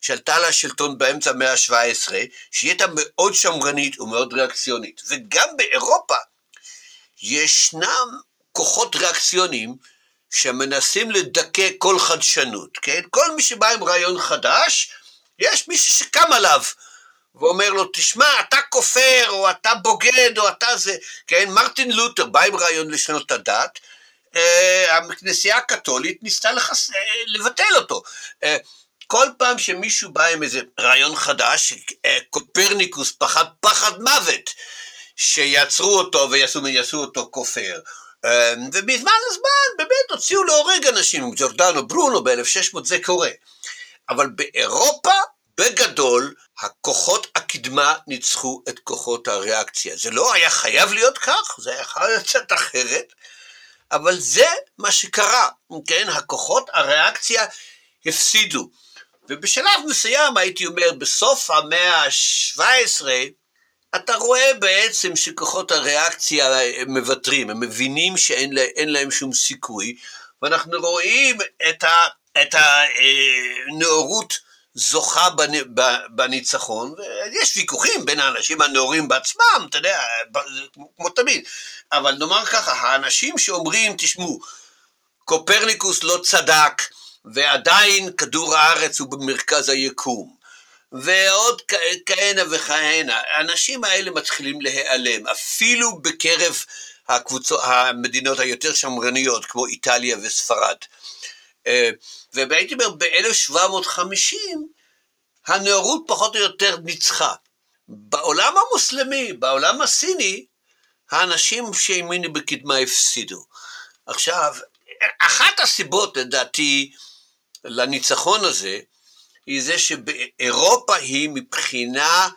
שעלתה לשלטון באמצע המאה ה-17, שהיא הייתה מאוד שמרנית ומאוד ריאקציונית. וגם באירופה ישנם כוחות ריאקציוניים שמנסים לדכא כל חדשנות, כן? כל מי שבא עם רעיון חדש, יש מישהו שקם עליו. ואומר לו, תשמע, אתה כופר, או אתה בוגד, או אתה זה, כן? מרטין לותר בא עם רעיון לשנות את הדת, אה, הכנסייה הקתולית ניסתה לחס... אה, לבטל אותו. אה, כל פעם שמישהו בא עם איזה רעיון חדש, קופרניקוס פחד פחד מוות, שיעצרו אותו ויעשו אותו כופר. ובזמן הזמן באמת הוציאו להורג אנשים, ג'ורדנו ברונו ב-1600 זה קורה. אבל באירופה, בגדול, הכוחות הקדמה ניצחו את כוחות הריאקציה. זה לא היה חייב להיות כך, זה היה חייב לצאת אחרת, אבל זה מה שקרה, כן? הכוחות הריאקציה הפסידו. ובשלב מסוים, הייתי אומר, בסוף המאה ה-17, אתה רואה בעצם שכוחות הריאקציה מוותרים, הם מבינים שאין לה, להם שום סיכוי, ואנחנו רואים את, הנאורות זוכה בניצחון, ויש ויכוחים בין האנשים הנאורים בעצמם, אתה יודע, כמו תמיד, אבל נאמר ככה, האנשים שאומרים, תשמעו, קופרניקוס לא צדק, ועדיין כדור הארץ הוא במרכז היקום. ועוד כהנה וכהנה. האנשים האלה מתחילים להיעלם, אפילו בקרב הקבוצות, המדינות היותר שמרניות, כמו איטליה וספרד. אה, והייתי אומר, ב-1750 הנאורות פחות או יותר ניצחה. בעולם המוסלמי, בעולם הסיני, האנשים שהאמינו בקדמה הפסידו. עכשיו, אחת הסיבות, לדעתי, לניצחון הזה, היא זה שבאירופה היא מבחינה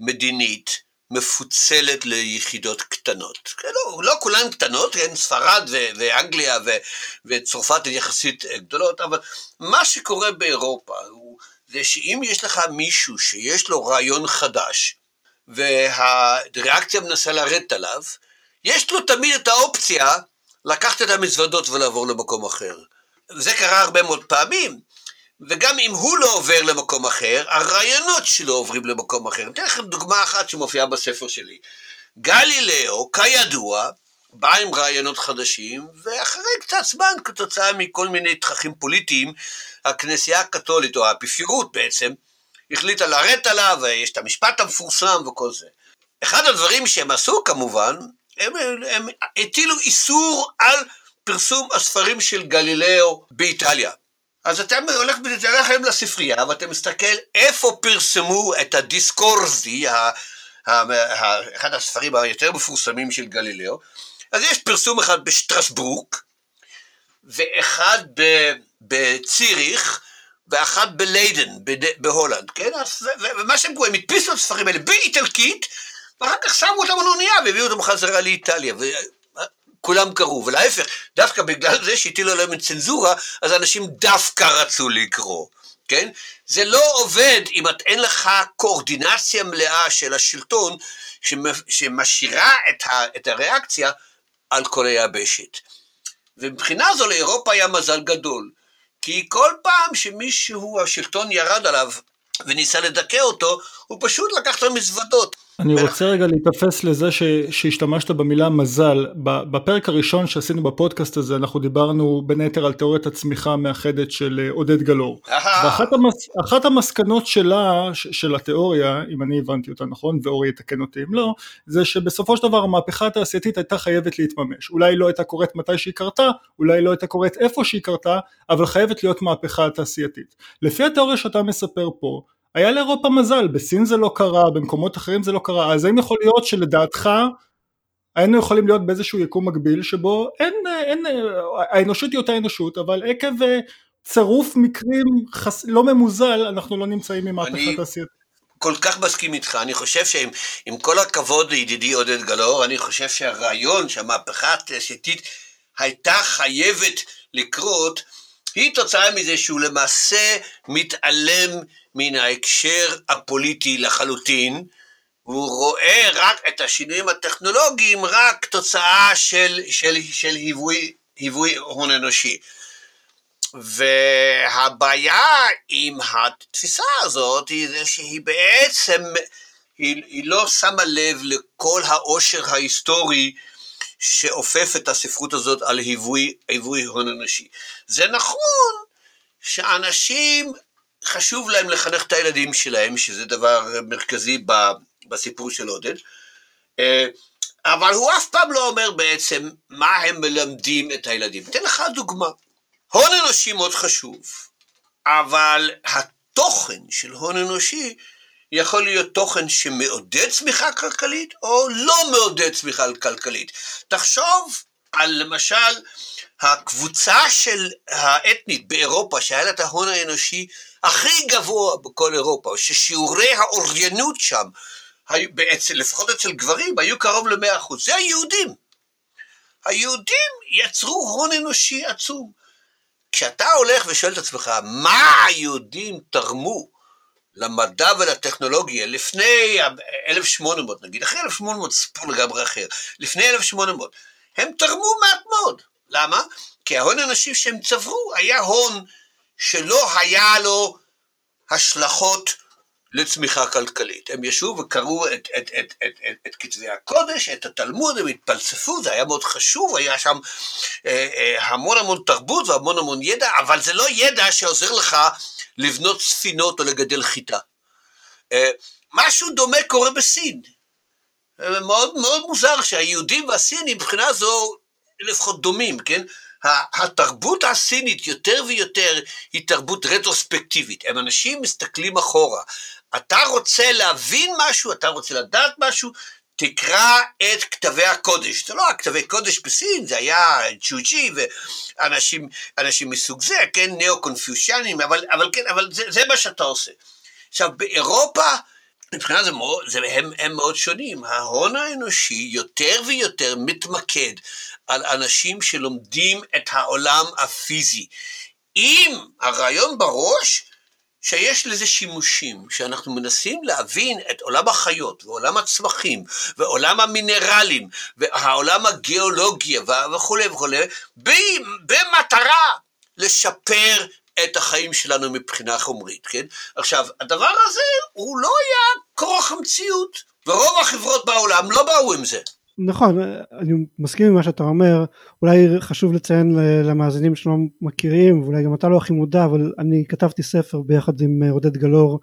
מדינית מפוצלת ליחידות קטנות. לא, לא כולן קטנות, כן, ספרד ו- ואנגליה ו- וצרפת הן יחסית גדולות, אבל מה שקורה באירופה הוא זה שאם יש לך מישהו שיש לו רעיון חדש, והריאקציה מנסה לרדת עליו, יש לו תמיד את האופציה לקחת את המזוודות ולעבור למקום אחר. זה קרה הרבה מאוד פעמים. וגם אם הוא לא עובר למקום אחר, הרעיונות שלו עוברים למקום אחר. אני אתן לכם דוגמה אחת שמופיעה בספר שלי. גלילאו, כידוע, בא עם רעיונות חדשים, ואחרי קצת זמן, כתוצאה מכל מיני תככים פוליטיים, הכנסייה הקתולית, או האפיפיורות בעצם, החליטה לרדת עליו, ויש את המשפט המפורסם וכל זה. אחד הדברים שהם עשו כמובן, הם, הם הטילו איסור על פרסום הספרים של גלילאו באיטליה. אז אתה הולך, הולך היום לספרייה ואתה מסתכל איפה פרסמו את הדיסקורזי, אחד הספרים היותר מפורסמים של גלילאו. אז יש פרסום אחד בשטרסבורג, ואחד בציריך, ואחד בליידן, בהולנד, כן? ומה שהם קוראים, הדפיסו את הספרים האלה באיטלקית, ואחר כך שמו אותם על אונייה והביאו אותם חזרה לאיטליה. כולם קראו, ולהפך, דווקא בגלל זה שהטילו עליהם את צנזורה, אז אנשים דווקא רצו לקרוא, כן? זה לא עובד אם את אין לך קואורדינציה מלאה של השלטון שמשאירה את, ה, את הריאקציה על כל היבשת. ומבחינה זו לאירופה היה מזל גדול, כי כל פעם שמישהו, השלטון ירד עליו וניסה לדכא אותו, הוא פשוט לקח את המזוודות. אני רוצה רגע להתאפס לזה ש, שהשתמשת במילה מזל. בפרק הראשון שעשינו בפודקאסט הזה אנחנו דיברנו בין היתר על תיאוריית הצמיחה המאחדת של אה, עודד גלאור. ואחת המס, המסקנות שלה, של התיאוריה, אם אני הבנתי אותה נכון, ואורי יתקן אותי אם לא, זה שבסופו של דבר המהפכה התעשייתית הייתה חייבת להתממש. אולי לא הייתה קורית מתי שהיא קרתה, אולי לא הייתה קורית איפה שהיא קרתה, אבל חייבת להיות מהפכה תעשייתית. לפי התיאוריה שאתה מספר פה, היה לאירופה מזל, בסין זה לא קרה, במקומות אחרים זה לא קרה, אז האם יכול להיות שלדעתך היינו יכולים להיות באיזשהו יקום מקביל שבו אין, אין, האנושות היא אותה אנושות, אבל עקב אה, צירוף מקרים חס, לא ממוזל, אנחנו לא נמצאים ממהפכה תעשייתית. כל כך מסכים איתך, אני חושב שעם כל הכבוד לידידי עודד גלאור, אני חושב שהרעיון שהמהפכה התעשייתית הייתה חייבת לקרות, היא תוצאה מזה שהוא למעשה מתעלם מן ההקשר הפוליטי לחלוטין, הוא רואה רק את השינויים הטכנולוגיים רק תוצאה של, של, של היווי, היווי הון אנושי. והבעיה עם התפיסה הזאת היא זה שהיא בעצם, היא, היא לא שמה לב לכל העושר ההיסטורי שאופף את הספרות הזאת על היווי, היווי הון אנושי. זה נכון שאנשים חשוב להם לחנך את הילדים שלהם, שזה דבר מרכזי בסיפור של עודד, אה, אבל הוא אף פעם לא אומר בעצם מה הם מלמדים את הילדים. אתן לך דוגמה. הון אנושי מאוד חשוב, אבל התוכן של הון אנושי יכול להיות תוכן שמעודד צמיחה כלכלית או לא מעודד צמיחה כלכלית. תחשוב על למשל הקבוצה של האתנית באירופה שהיה לה את ההון האנושי הכי גבוה בכל אירופה, ששיעורי האוריינות שם, בעצם, לפחות אצל גברים, היו קרוב ל-100%, זה היהודים. היהודים יצרו הון אנושי עצום. כשאתה הולך ושואל את עצמך, מה היהודים תרמו למדע ולטכנולוגיה לפני 1800 נגיד, אחרי 1800 סיפור לגמרי אחר, לפני 1800, הם תרמו מעט מאוד. למה? כי ההון האנושי שהם צברו היה הון שלא היה לו השלכות לצמיחה כלכלית. הם ישבו וקראו את, את, את, את, את, את כתבי הקודש, את התלמוד, הם התפלספו, זה היה מאוד חשוב, היה שם אה, אה, המון המון תרבות והמון המון ידע, אבל זה לא ידע שעוזר לך לבנות ספינות או לגדל חיטה. אה, משהו דומה קורה בסין. אה, מאוד מאוד מוזר שהיהודים והסינים מבחינה זו לפחות דומים, כן? התרבות הסינית יותר ויותר היא תרבות רטרוספקטיבית, הם אנשים מסתכלים אחורה. אתה רוצה להבין משהו, אתה רוצה לדעת משהו, תקרא את כתבי הקודש. זה לא כתבי קודש בסין, זה היה צ'וצ'י ואנשים מסוג זה, כן, ניאו-קונפיושיאנים, אבל, אבל כן, אבל זה, זה מה שאתה עושה. עכשיו, באירופה, מבחינה זה מאוד, זה, הם, הם מאוד שונים. ההון האנושי יותר ויותר מתמקד על אנשים שלומדים את העולם הפיזי. עם הרעיון בראש שיש לזה שימושים, שאנחנו מנסים להבין את עולם החיות ועולם הצמחים ועולם המינרלים והעולם הגיאולוגיה וכולי וכולי, במטרה לשפר את החיים שלנו מבחינה חומרית, כן? עכשיו, הדבר הזה הוא לא היה כורח המציאות, ורוב החברות בעולם לא באו עם זה. נכון, אני מסכים עם מה שאתה אומר, אולי חשוב לציין למאזינים שלא מכירים, ואולי גם אתה לא הכי מודע, אבל אני כתבתי ספר ביחד עם עודד גלאור,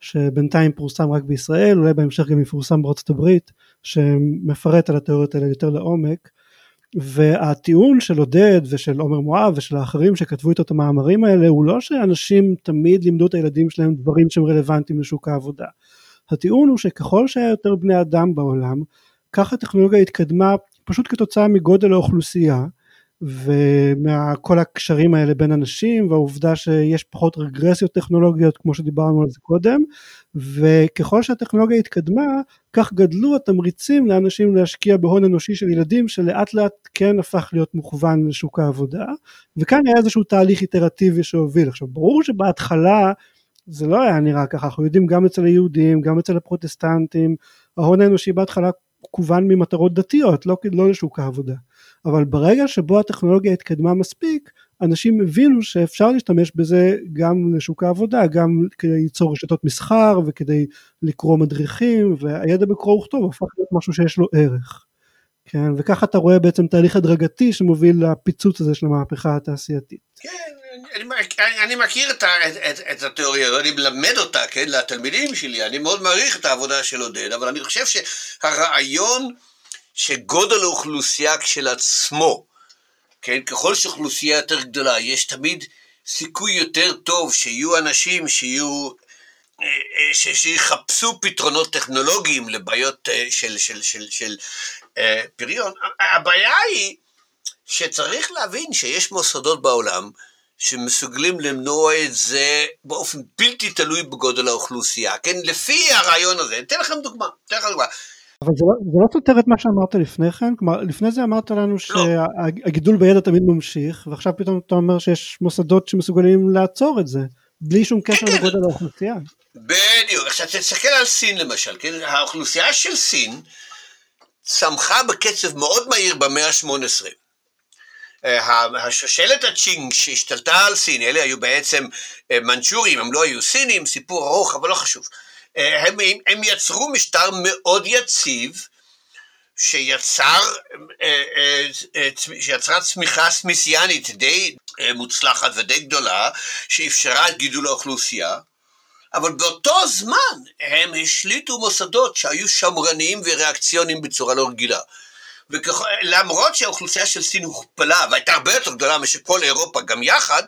שבינתיים פורסם רק בישראל, אולי בהמשך גם יפורסם בארצות הברית, שמפרט על התיאוריות האלה יותר לעומק. והטיעון של עודד ושל עומר מואב ושל האחרים שכתבו איתו את המאמרים האלה הוא לא שאנשים תמיד לימדו את הילדים שלהם דברים שהם רלוונטיים לשוק העבודה. הטיעון הוא שככל שהיה יותר בני אדם בעולם ככה הטכנולוגיה התקדמה פשוט כתוצאה מגודל האוכלוסייה ומכל הקשרים האלה בין אנשים והעובדה שיש פחות רגרסיות טכנולוגיות כמו שדיברנו על זה קודם. וככל שהטכנולוגיה התקדמה כך גדלו התמריצים לאנשים להשקיע בהון אנושי של ילדים שלאט לאט כן הפך להיות מוכוון לשוק העבודה. וכאן היה איזשהו תהליך איטרטיבי שהוביל. עכשיו ברור שבהתחלה זה לא היה נראה ככה. אנחנו יודעים גם אצל היהודים גם אצל הפרוטסטנטים ההון האנושי בהתחלה כוון ממטרות דתיות לא, לא לשוק העבודה אבל ברגע שבו הטכנולוגיה התקדמה מספיק אנשים הבינו שאפשר להשתמש בזה גם לשוק העבודה גם כדי ליצור רשתות מסחר וכדי לקרוא מדריכים והידע בקרוא וכתוב הפך להיות משהו שיש לו ערך. כן וככה אתה רואה בעצם תהליך הדרגתי שמוביל לפיצוץ הזה של המהפכה התעשייתית. כן, אני, אני מכיר את, את, את, התיאוריה, אני מלמד אותה, כן, לתלמידים שלי, אני מאוד מעריך את העבודה של עודד, אבל אני חושב שהרעיון שגודל האוכלוסייה כשלעצמו, כן, ככל שאוכלוסייה יותר גדולה, יש תמיד סיכוי יותר טוב שיהיו אנשים שיהיו, אה, אה, ש, שיחפשו פתרונות טכנולוגיים לבעיות אה, של, של, של, של פריון. הבעיה היא שצריך להבין שיש מוסדות בעולם שמסוגלים למנוע את זה באופן בלתי תלוי בגודל האוכלוסייה, כן? לפי הרעיון הזה, אתן לכם דוגמה, אתן לכם דוגמה. אבל זה לא, זה לא סותר את מה שאמרת לפני כן, כלומר לפני זה אמרת לנו לא. שהגידול בידע תמיד ממשיך ועכשיו פתאום אתה אומר שיש מוסדות שמסוגלים לעצור את זה בלי שום קשר כן. לגודל האוכלוסייה. בדיוק, עכשיו תסתכל על סין למשל, כן? האוכלוסייה של סין צמחה בקצב מאוד מהיר במאה ה-18. אה, השושלת הצ'ינג שהשתלטה על סין, אלה היו בעצם אה, מנצ'ורים, הם לא היו סינים, סיפור ארוך אבל לא חשוב. אה, הם, הם יצרו משטר מאוד יציב, שיצר, שיצרה צמיחה סמיסיאנית די מוצלחת ודי גדולה, שאפשרה את גידול האוכלוסייה, אבל באותו זמן הם השליטו מוסדות שהיו שמרניים וריאקציוניים בצורה לא רגילה. למרות שהאוכלוסייה של סין הוכפלה והייתה הרבה יותר גדולה משכל אירופה גם יחד,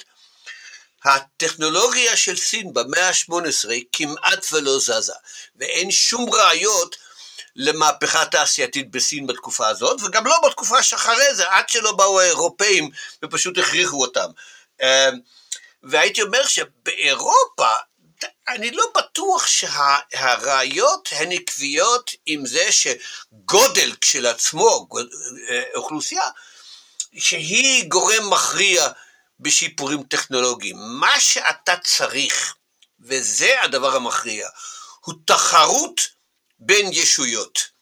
הטכנולוגיה של סין במאה ה-18 כמעט ולא זזה, ואין שום ראיות למהפכה תעשייתית בסין בתקופה הזאת, וגם לא בתקופה שאחרי זה, עד שלא באו האירופאים ופשוט הכריחו אותם. אמ, והייתי אומר שבאירופה, אני לא בטוח שהראיות הן עקביות עם זה שגודל כשלעצמו, אה, אוכלוסייה, שהיא גורם מכריע בשיפורים טכנולוגיים. מה שאתה צריך, וזה הדבר המכריע, הוא תחרות בין ישויות.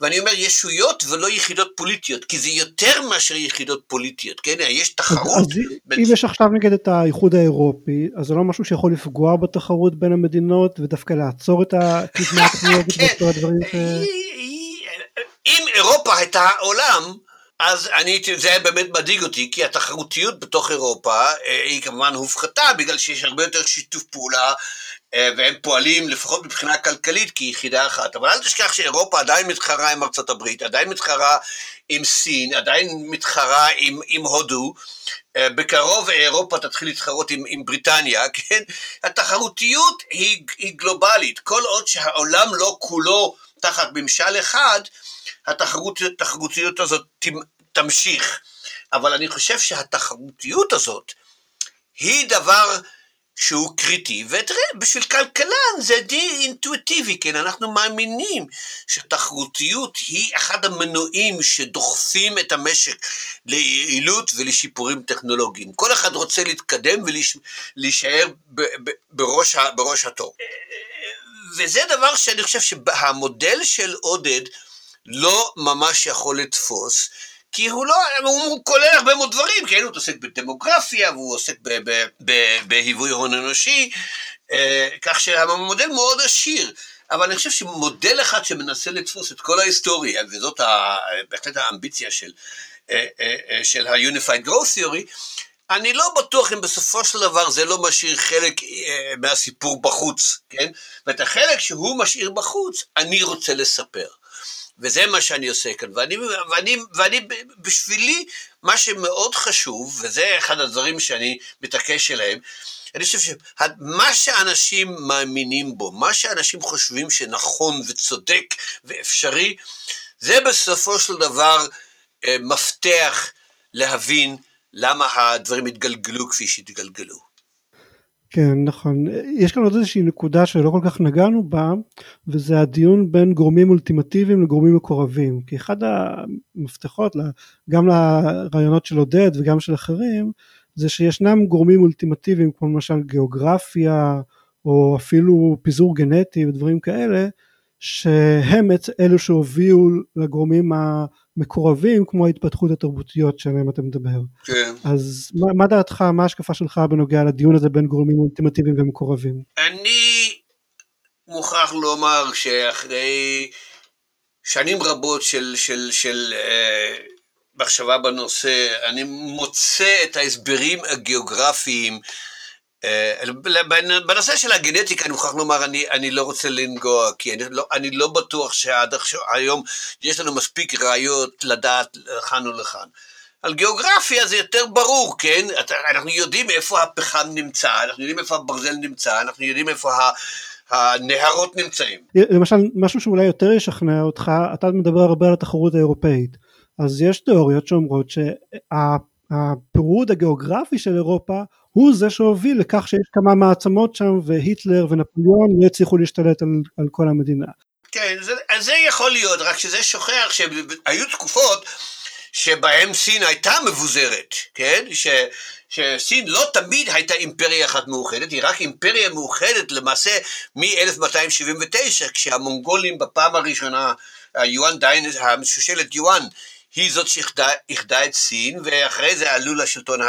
ואני אומר ישויות ולא יחידות פוליטיות, כי זה יותר מאשר יחידות פוליטיות, כן? יש תחרות. אז בין... אם יש עכשיו נגד את האיחוד האירופי, אז זה לא משהו שיכול לפגוע בתחרות בין המדינות ודווקא לעצור את הטכנולוגית ואת הדברים ש... אם אירופה הייתה העולם, אז אני, זה היה באמת מדאיג אותי, כי התחרותיות בתוך אירופה אה, היא כמובן הופחתה, בגלל שיש הרבה יותר שיתוף פעולה, והם פועלים לפחות מבחינה כלכלית כיחידה אחת. אבל אל תשכח שאירופה עדיין מתחרה עם ארצות הברית, עדיין מתחרה עם סין, עדיין מתחרה עם, עם הודו. אה, בקרוב אירופה תתחיל להתחרות עם, עם בריטניה, כן? התחרותיות היא, היא גלובלית. כל עוד שהעולם לא כולו תחת ממשל אחד, התחרותיות הזאת תמשיך. אבל אני חושב שהתחרותיות הזאת היא דבר שהוא קריטי, ותראה, בשביל כלכלן זה די אינטואיטיבי, כן, אנחנו מאמינים שתחרותיות היא אחד המנועים שדוחפים את המשק ליעילות ולשיפורים טכנולוגיים. כל אחד רוצה להתקדם ולהישאר בראש, בראש התור. וזה דבר שאני חושב שהמודל של עודד לא ממש יכול לתפוס, כי הוא לא, הוא כולל הרבה מאוד דברים, כן, הוא עוסק בדמוגרפיה, והוא עוסק בהיווי הון אנושי, אה, כך שהמודל מאוד עשיר. אבל אני חושב שמודל אחד שמנסה לתפוס את כל ההיסטוריה, וזאת בהחלט האמביציה של, אה, אה, של ה-Unified Growth Theory, אני לא בטוח אם בסופו של דבר זה לא משאיר חלק מהסיפור בחוץ, כן? ואת החלק שהוא משאיר בחוץ, אני רוצה לספר. וזה מה שאני עושה כאן, ואני, ואני, ואני בשבילי, מה שמאוד חשוב, וזה אחד הדברים שאני מתעקש עליהם, אני חושב שמה שאנשים מאמינים בו, מה שאנשים חושבים שנכון וצודק ואפשרי, זה בסופו של דבר אה, מפתח להבין למה הדברים התגלגלו כפי שהתגלגלו. כן נכון. יש כאן עוד איזושהי נקודה שלא כל כך נגענו בה וזה הדיון בין גורמים אולטימטיביים לגורמים מקורבים. כי אחד המפתחות גם לרעיונות של עודד וגם של אחרים זה שישנם גורמים אולטימטיביים כמו למשל גיאוגרפיה או אפילו פיזור גנטי ודברים כאלה שהם אלו שהובילו לגורמים מקורבים כמו ההתפתחות התרבותיות שעליהם אתה מדבר. כן. אז מה, מה דעתך, מה ההשקפה שלך בנוגע לדיון הזה בין גורמים אולטימטיביים ומקורבים? אני מוכרח לומר שאחרי שנים רבות של, של, של אה, מחשבה בנושא, אני מוצא את ההסברים הגיאוגרפיים אה, בנושא של הגנטיקה אני מוכרח לומר, אני, אני לא רוצה לנגוע, כי אני לא, אני לא בטוח שעד היום יש לנו מספיק ראיות לדעת לכאן או לכאן. על גיאוגרפיה זה יותר ברור, כן? אנחנו יודעים איפה הפחם נמצא, אנחנו יודעים איפה הברזל נמצא, אנחנו יודעים איפה הנהרות נמצאים. למשל, משהו שאולי יותר ישכנע אותך, אתה מדבר הרבה על התחרות האירופאית, אז יש תיאוריות שאומרות שהפירוד הגיאוגרפי של אירופה הוא זה שהוביל לכך שיש כמה מעצמות שם והיטלר ונפוליאון לא הצליחו להשתלט על, על כל המדינה. כן, זה, זה יכול להיות, רק שזה שוכח שהיו תקופות שבהם סין הייתה מבוזרת, כן? ש, שסין לא תמיד הייתה אימפריה אחת מאוחדת, היא רק אימפריה מאוחדת למעשה מ-1279, כשהמונגולים בפעם הראשונה, היואן דיין, השושלת יואן, היא זאת שאיחדה את סין, ואחרי זה עלו לשלטון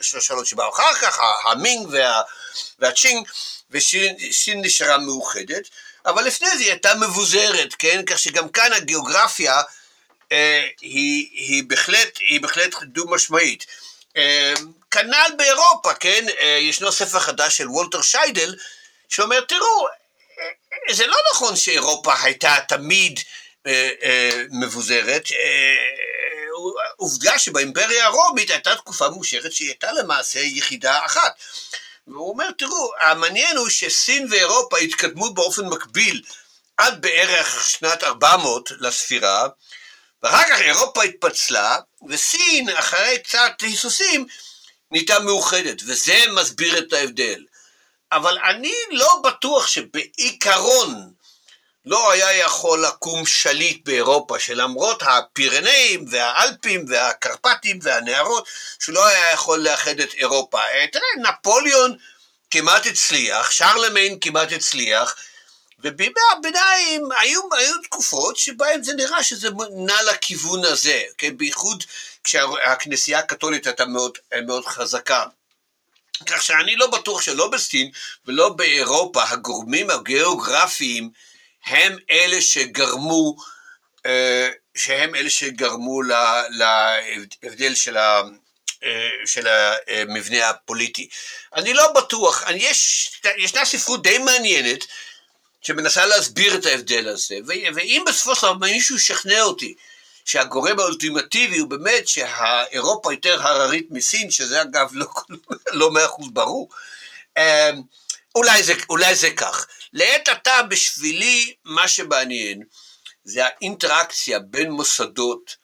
השושלות שבאו אחר כך, המינג וה, והצ'ינג, וסין נשארה מאוחדת, אבל לפני זה היא הייתה מבוזרת, כן? כך שגם כאן הגיאוגרפיה אה, היא, היא, בהחלט, היא בהחלט דו משמעית. אה, כנ"ל באירופה, כן? אה, ישנו ספר חדש של וולטר שיידל, שאומר, תראו, אה, זה לא נכון שאירופה הייתה תמיד אה, אה, מבוזרת, אה, עובדה שבאימפריה הרומית הייתה תקופה ממושכת שהיא הייתה למעשה יחידה אחת. והוא אומר, תראו, המעניין הוא שסין ואירופה התקדמו באופן מקביל עד בערך שנת 400 לספירה, ואחר כך אירופה התפצלה, וסין, אחרי קצת היסוסים, נהייתה מאוחדת, וזה מסביר את ההבדל. אבל אני לא בטוח שבעיקרון לא היה יכול לקום שליט באירופה, שלמרות הפירנאים והאלפים והקרפטים והנהרות, שלא היה יכול לאחד את אירופה. תראה, נפוליאון כמעט הצליח, שרלמיין כמעט הצליח, ובימי הביניים היו, היו תקופות שבהן זה נראה שזה נע לכיוון הזה, כן? בייחוד כשהכנסייה הקתולית הייתה מאוד, מאוד חזקה. כך שאני לא בטוח שלא בסין ולא באירופה הגורמים הגיאוגרפיים הם אלה שגרמו, אה, שהם אלה שגרמו להבדל של, ה, אה, של המבנה הפוליטי. אני לא בטוח, יש, ישנה ספרות די מעניינת שמנסה להסביר את ההבדל הזה, ואם בסופו של דבר מישהו ישכנע אותי שהגורם האולטימטיבי הוא באמת שהאירופה יותר הררית מסין, שזה אגב לא, לא מאה אחוז ברור, אה, אולי זה, אולי זה כך. לעת עתה בשבילי מה שמעניין זה האינטראקציה בין מוסדות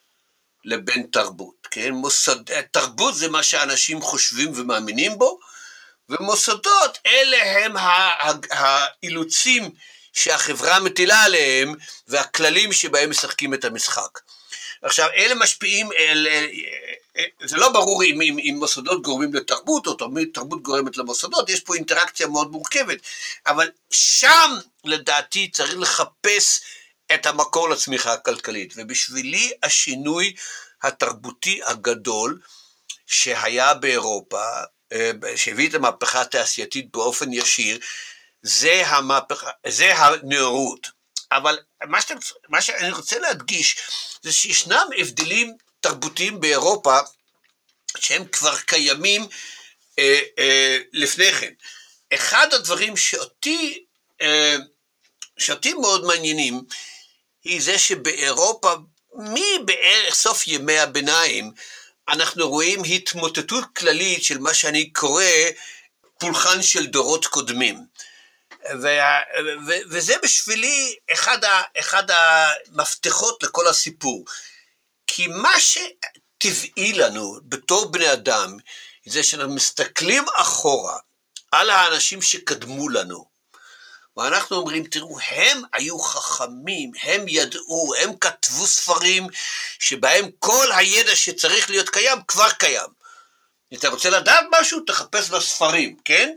לבין תרבות, כן? מוסד, תרבות זה מה שאנשים חושבים ומאמינים בו, ומוסדות אלה הם האילוצים שהחברה מטילה עליהם והכללים שבהם משחקים את המשחק. עכשיו, אלה משפיעים, אל, זה לא ברור אם, אם, אם מוסדות גורמים לתרבות, או תרבות גורמת למוסדות, יש פה אינטראקציה מאוד מורכבת, אבל שם לדעתי צריך לחפש את המקור לצמיחה הכלכלית, ובשבילי השינוי התרבותי הגדול שהיה באירופה, אה, שהביא את המהפכה התעשייתית באופן ישיר, זה, המהפכה, זה הנאורות. אבל מה, שאתם, מה שאני רוצה להדגיש זה שישנם הבדלים תרבותיים באירופה שהם כבר קיימים אה, אה, לפני כן. אחד הדברים שאותי, אה, שאותי מאוד מעניינים, היא זה שבאירופה, מבערך סוף ימי הביניים, אנחנו רואים התמוטטות כללית של מה שאני קורא פולחן של דורות קודמים. וה, ו, וזה בשבילי אחד, ה, אחד המפתחות לכל הסיפור. כי מה שטבעי לנו בתור בני אדם, זה שאנחנו מסתכלים אחורה על האנשים שקדמו לנו, ואנחנו אומרים, תראו, הם היו חכמים, הם ידעו, הם כתבו ספרים שבהם כל הידע שצריך להיות קיים כבר קיים. אתה רוצה לדעת משהו, תחפש בספרים, כן?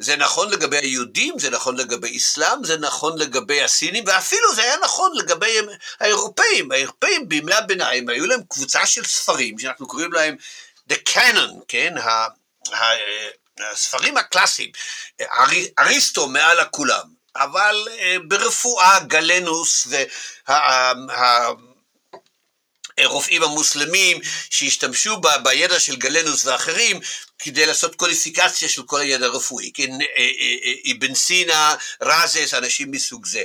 אה, זה נכון לגבי היהודים, זה נכון לגבי אסלאם, זה נכון לגבי הסינים, ואפילו זה היה נכון לגבי האירופאים. האירופאים בימי הביניים היו להם קבוצה של ספרים, שאנחנו קוראים להם The Canon, כן? הספרים הקלאסיים, אריסטו מעל הכולם, אבל אה, ברפואה גלנוס והרופאים המוסלמים שהשתמשו בידע של גלנוס ואחרים כדי לעשות קודיפיקציה של כל הידע הרפואי, כן, אה, אה, אבן סינה, רזס, אנשים מסוג זה.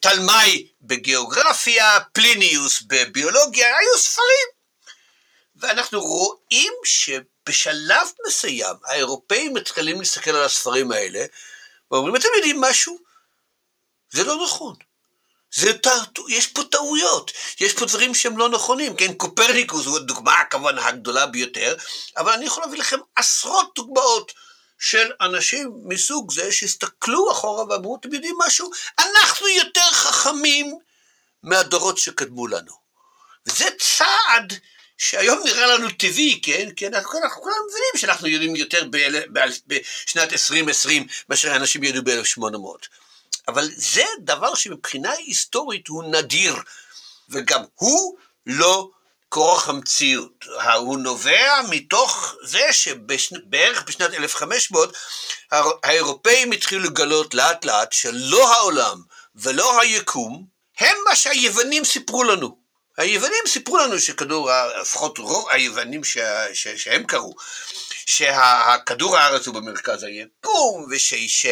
תלמי בגיאוגרפיה, פליניוס בביולוגיה, היו ספרים. ואנחנו רואים ש... בשלב מסוים האירופאים מתחילים להסתכל על הספרים האלה ואומרים, אתם יודעים משהו? זה לא נכון. זה יש פה טעויות, יש פה דברים שהם לא נכונים, כן, קופרניקוס הוא הדוגמה כמובן הגדולה ביותר, אבל אני יכול להביא לכם עשרות דוגמאות של אנשים מסוג זה שהסתכלו אחורה ואמרו, אתם יודעים משהו? אנחנו יותר חכמים מהדורות שקדמו לנו. וזה צעד שהיום נראה לנו טבעי, כן? כי אנחנו, אנחנו כולם מבינים שאנחנו יודעים יותר בשנת 2020 מאשר אנשים ידעו ב-1800. אבל זה דבר שמבחינה היסטורית הוא נדיר, וגם הוא לא כורח המציאות. הוא נובע מתוך זה שבערך בשנת 1500 האירופאים התחילו לגלות לאט לאט שלא העולם ולא היקום הם מה שהיוונים סיפרו לנו. היוונים סיפרו לנו שכדור, לפחות רוב היוונים ש, ש, שהם קראו, שהכדור הארץ הוא במרכז היקום, וש, ש,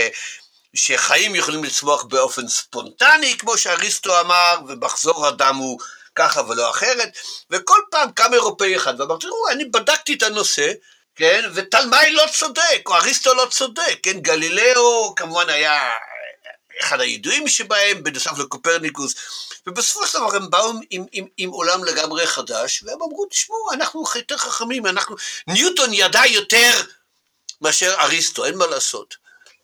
שחיים יכולים לצמוח באופן ספונטני, כמו שאריסטו אמר, ומחזור הדם הוא ככה ולא אחרת, וכל פעם קם אירופאי אחד ואמר, תראו, אני בדקתי את הנושא, כן, ותלמי לא צודק, או אריסטו לא צודק, כן, גלילאו כמובן היה אחד הידועים שבהם, בנוסף לקופרניקוס, ובסופו של דבר הם באו עם, עם, עם עולם לגמרי חדש, והם אמרו, תשמעו, אנחנו יותר חכמים, אנחנו, ניוטון ידע יותר מאשר אריסטו, אין מה לעשות.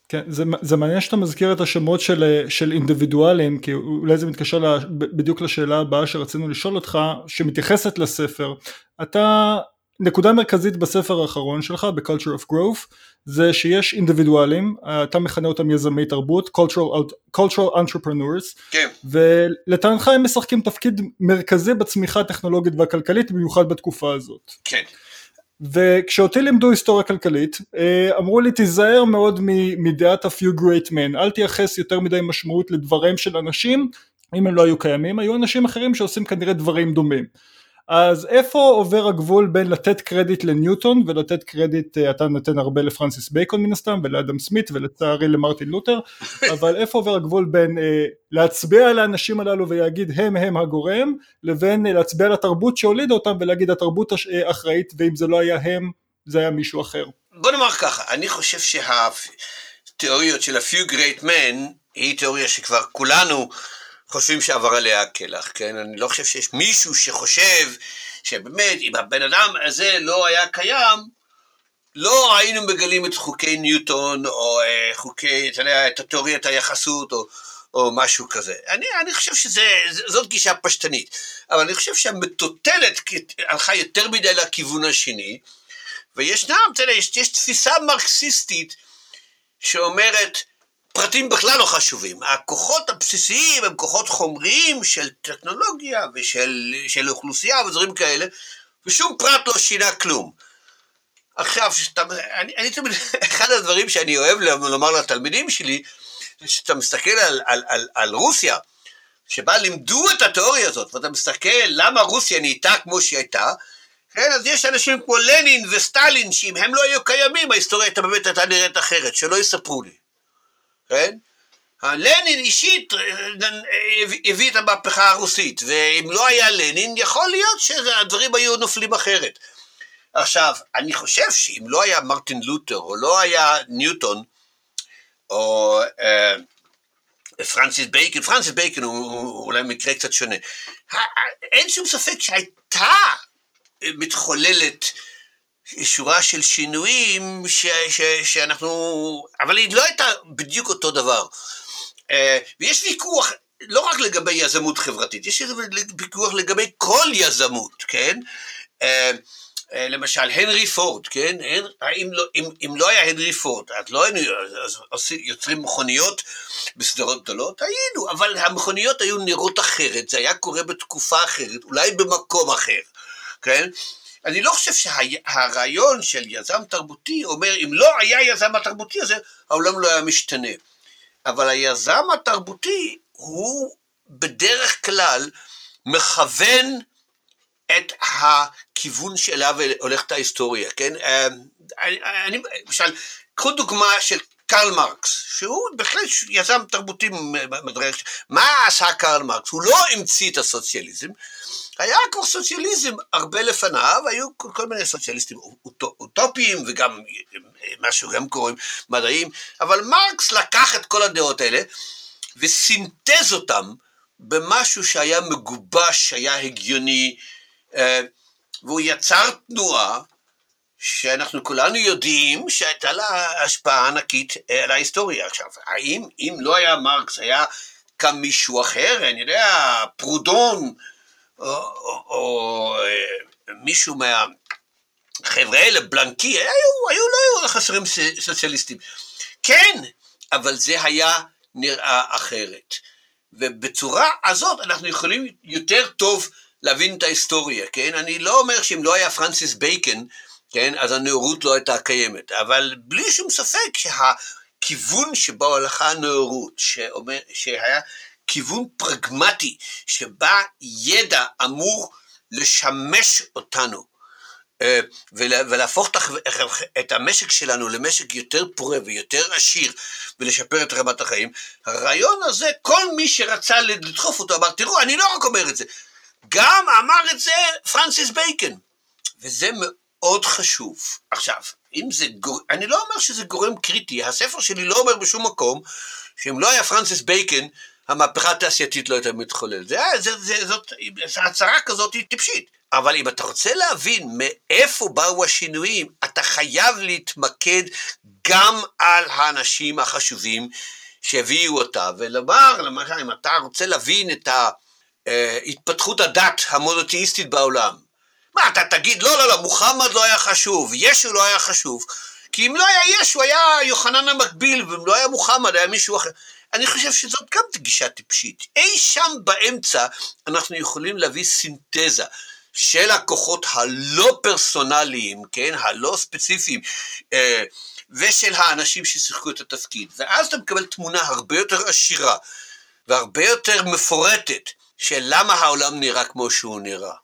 כן, זה, זה מעניין שאתה מזכיר את השמות של, של אינדיבידואלים, כי אולי זה מתקשר לה, בדיוק לשאלה הבאה שרצינו לשאול אותך, שמתייחסת לספר. אתה, נקודה מרכזית בספר האחרון שלך, ב-Culture of Growth, זה שיש אינדיבידואלים, אתה מכנה אותם יזמי תרבות, cultural, cultural entrepreneurs, כן. ולטענך הם משחקים תפקיד מרכזי בצמיחה הטכנולוגית והכלכלית, במיוחד בתקופה הזאת. כן. וכשאותי לימדו היסטוריה כלכלית, אה, אמרו לי תיזהר מאוד מדעת a few great men, אל תייחס יותר מדי משמעות לדברים של אנשים, אם הם לא היו קיימים, היו אנשים אחרים שעושים כנראה דברים דומים. אז איפה עובר הגבול בין לתת קרדיט לניוטון ולתת קרדיט, אה, אתה נותן הרבה לפרנסיס בייקון מן הסתם ולאדם סמית ולצערי למרטין לותר, אבל איפה עובר הגבול בין אה, להצביע על האנשים הללו ולהגיד הם הם הגורם, לבין אה, להצביע על התרבות שהולידה אותם ולהגיד התרבות אה, אחראית ואם זה לא היה הם זה היה מישהו אחר. בוא נאמר ככה, אני חושב שהתיאוריות של a few great men היא תיאוריה שכבר כולנו חושבים שעבר עליה הקלח, כן? אני לא חושב שיש מישהו שחושב שבאמת, אם הבן אדם הזה לא היה קיים, לא היינו מגלים את חוקי ניוטון, או אה, חוקי, אתה יודע, את התיאוריית היחסות, או, או משהו כזה. אני, אני חושב שזאת גישה פשטנית, אבל אני חושב שהמטוטלת הלכה יותר מדי לכיוון השני, וישנם, אתה יודע, יש, יש תפיסה מרקסיסטית שאומרת, פרטים בכלל לא חשובים. הכוחות הבסיסיים הם כוחות חומריים של טכנולוגיה ושל של אוכלוסייה ודברים כאלה, ושום פרט לא שינה כלום. עכשיו, שאתה, אני, אני תמיד, אחד הדברים שאני אוהב לומר לתלמידים שלי, זה שאתה מסתכל על, על, על, על רוסיה, שבה לימדו את התיאוריה הזאת, ואתה מסתכל למה רוסיה נהייתה כמו שהיא הייתה, כן, אז יש אנשים כמו לנין וסטלין, שאם הם לא היו קיימים, ההיסטוריה הייתה באמת הייתה נראית אחרת, שלא יספרו לי. כן? לנין אישית אה, אה, הביא את המהפכה הרוסית, ואם לא היה לנין, יכול להיות שהדברים היו נופלים אחרת. עכשיו, אני חושב שאם לא היה מרטין לותר, או לא היה ניוטון, או אה, פרנסיס בייקן, פרנסיס בייקן הוא, הוא אולי מקרה קצת שונה, אין שום ספק שהייתה מתחוללת שורה של שינויים ש, ש, שאנחנו, אבל היא לא הייתה בדיוק אותו דבר. אה, ויש ויכוח לא רק לגבי יזמות חברתית, יש ויכוח לגבי כל יזמות, כן? אה, אה, למשל, הנרי פורד, כן? אם לא, אם, אם לא היה הנרי פורד, אז לא היינו יוצרים מכוניות בסדרות גדולות, היינו, אבל המכוניות היו נראות אחרת, זה היה קורה בתקופה אחרת, אולי במקום אחר, כן? אני לא חושב שהרעיון של יזם תרבותי אומר, אם לא היה יזם התרבותי הזה, העולם לא היה משתנה. אבל היזם התרבותי הוא בדרך כלל מכוון את הכיוון שאליו הולכת ההיסטוריה, כן? אני, למשל, קחו דוגמה של קרל מרקס, שהוא בהחלט יזם תרבותי מדרך. מה עשה קרל מרקס? הוא לא המציא את הסוציאליזם, היה כבר סוציאליזם הרבה לפניו, היו כל מיני סוציאליסטים אוטופיים וגם מה שהם קוראים מדעיים, אבל מרקס לקח את כל הדעות האלה וסינתז אותם במשהו שהיה מגובש, היה הגיוני, אה, והוא יצר תנועה שאנחנו כולנו יודעים שהייתה לה השפעה ענקית אה, על ההיסטוריה. עכשיו, האם אם לא היה מרקס, היה קם מישהו אחר, אני יודע, פרודון, או, או, או אה, מישהו מהחבר'ה האלה, בלנקי, היו, היו, לא היו חסרים סוציאליסטים. כן, אבל זה היה נראה אחרת. ובצורה הזאת אנחנו יכולים יותר טוב להבין את ההיסטוריה, כן? אני לא אומר שאם לא היה פרנסיס בייקן, כן, אז הנאורות לא הייתה קיימת, אבל בלי שום ספק שהכיוון שבו הלכה הנאורות, שאומר, שהיה כיוון פרגמטי, שבה ידע אמור לשמש אותנו, אה, ולהפוך את המשק שלנו למשק יותר פורה ויותר עשיר ולשפר את רמת החיים, הרעיון הזה, כל מי שרצה לדחוף אותו אמר, תראו, אני לא רק אומר את זה, גם אמר את זה פרנסיס בייקן, וזה מאוד חשוב. עכשיו, אם זה גורם, אני לא אומר שזה גורם קריטי, הספר שלי לא אומר בשום מקום שאם לא היה פרנסיס בייקן, המהפכה התעשייתית לא הייתה מתחוללת. זה, זה, זה, זאת, הצהרה כזאת היא טיפשית. אבל אם אתה רוצה להבין מאיפה באו השינויים, אתה חייב להתמקד גם על האנשים החשובים שהביאו אותה, ולומר, למשל, אם אתה רוצה להבין את התפתחות הדת המונותאיסטית בעולם, מה, אתה תגיד, לא, לא, לא, מוחמד לא היה חשוב, ישו לא היה חשוב, כי אם לא היה ישו, היה יוחנן המקביל, ואם לא היה מוחמד, היה מישהו אחר. אני חושב שזאת גם גישה טיפשית. אי שם באמצע אנחנו יכולים להביא סינתזה של הכוחות הלא פרסונליים, כן, הלא ספציפיים, אה, ושל האנשים ששיחקו את התפקיד. ואז אתה מקבל תמונה הרבה יותר עשירה והרבה יותר מפורטת של למה העולם נראה כמו שהוא נראה.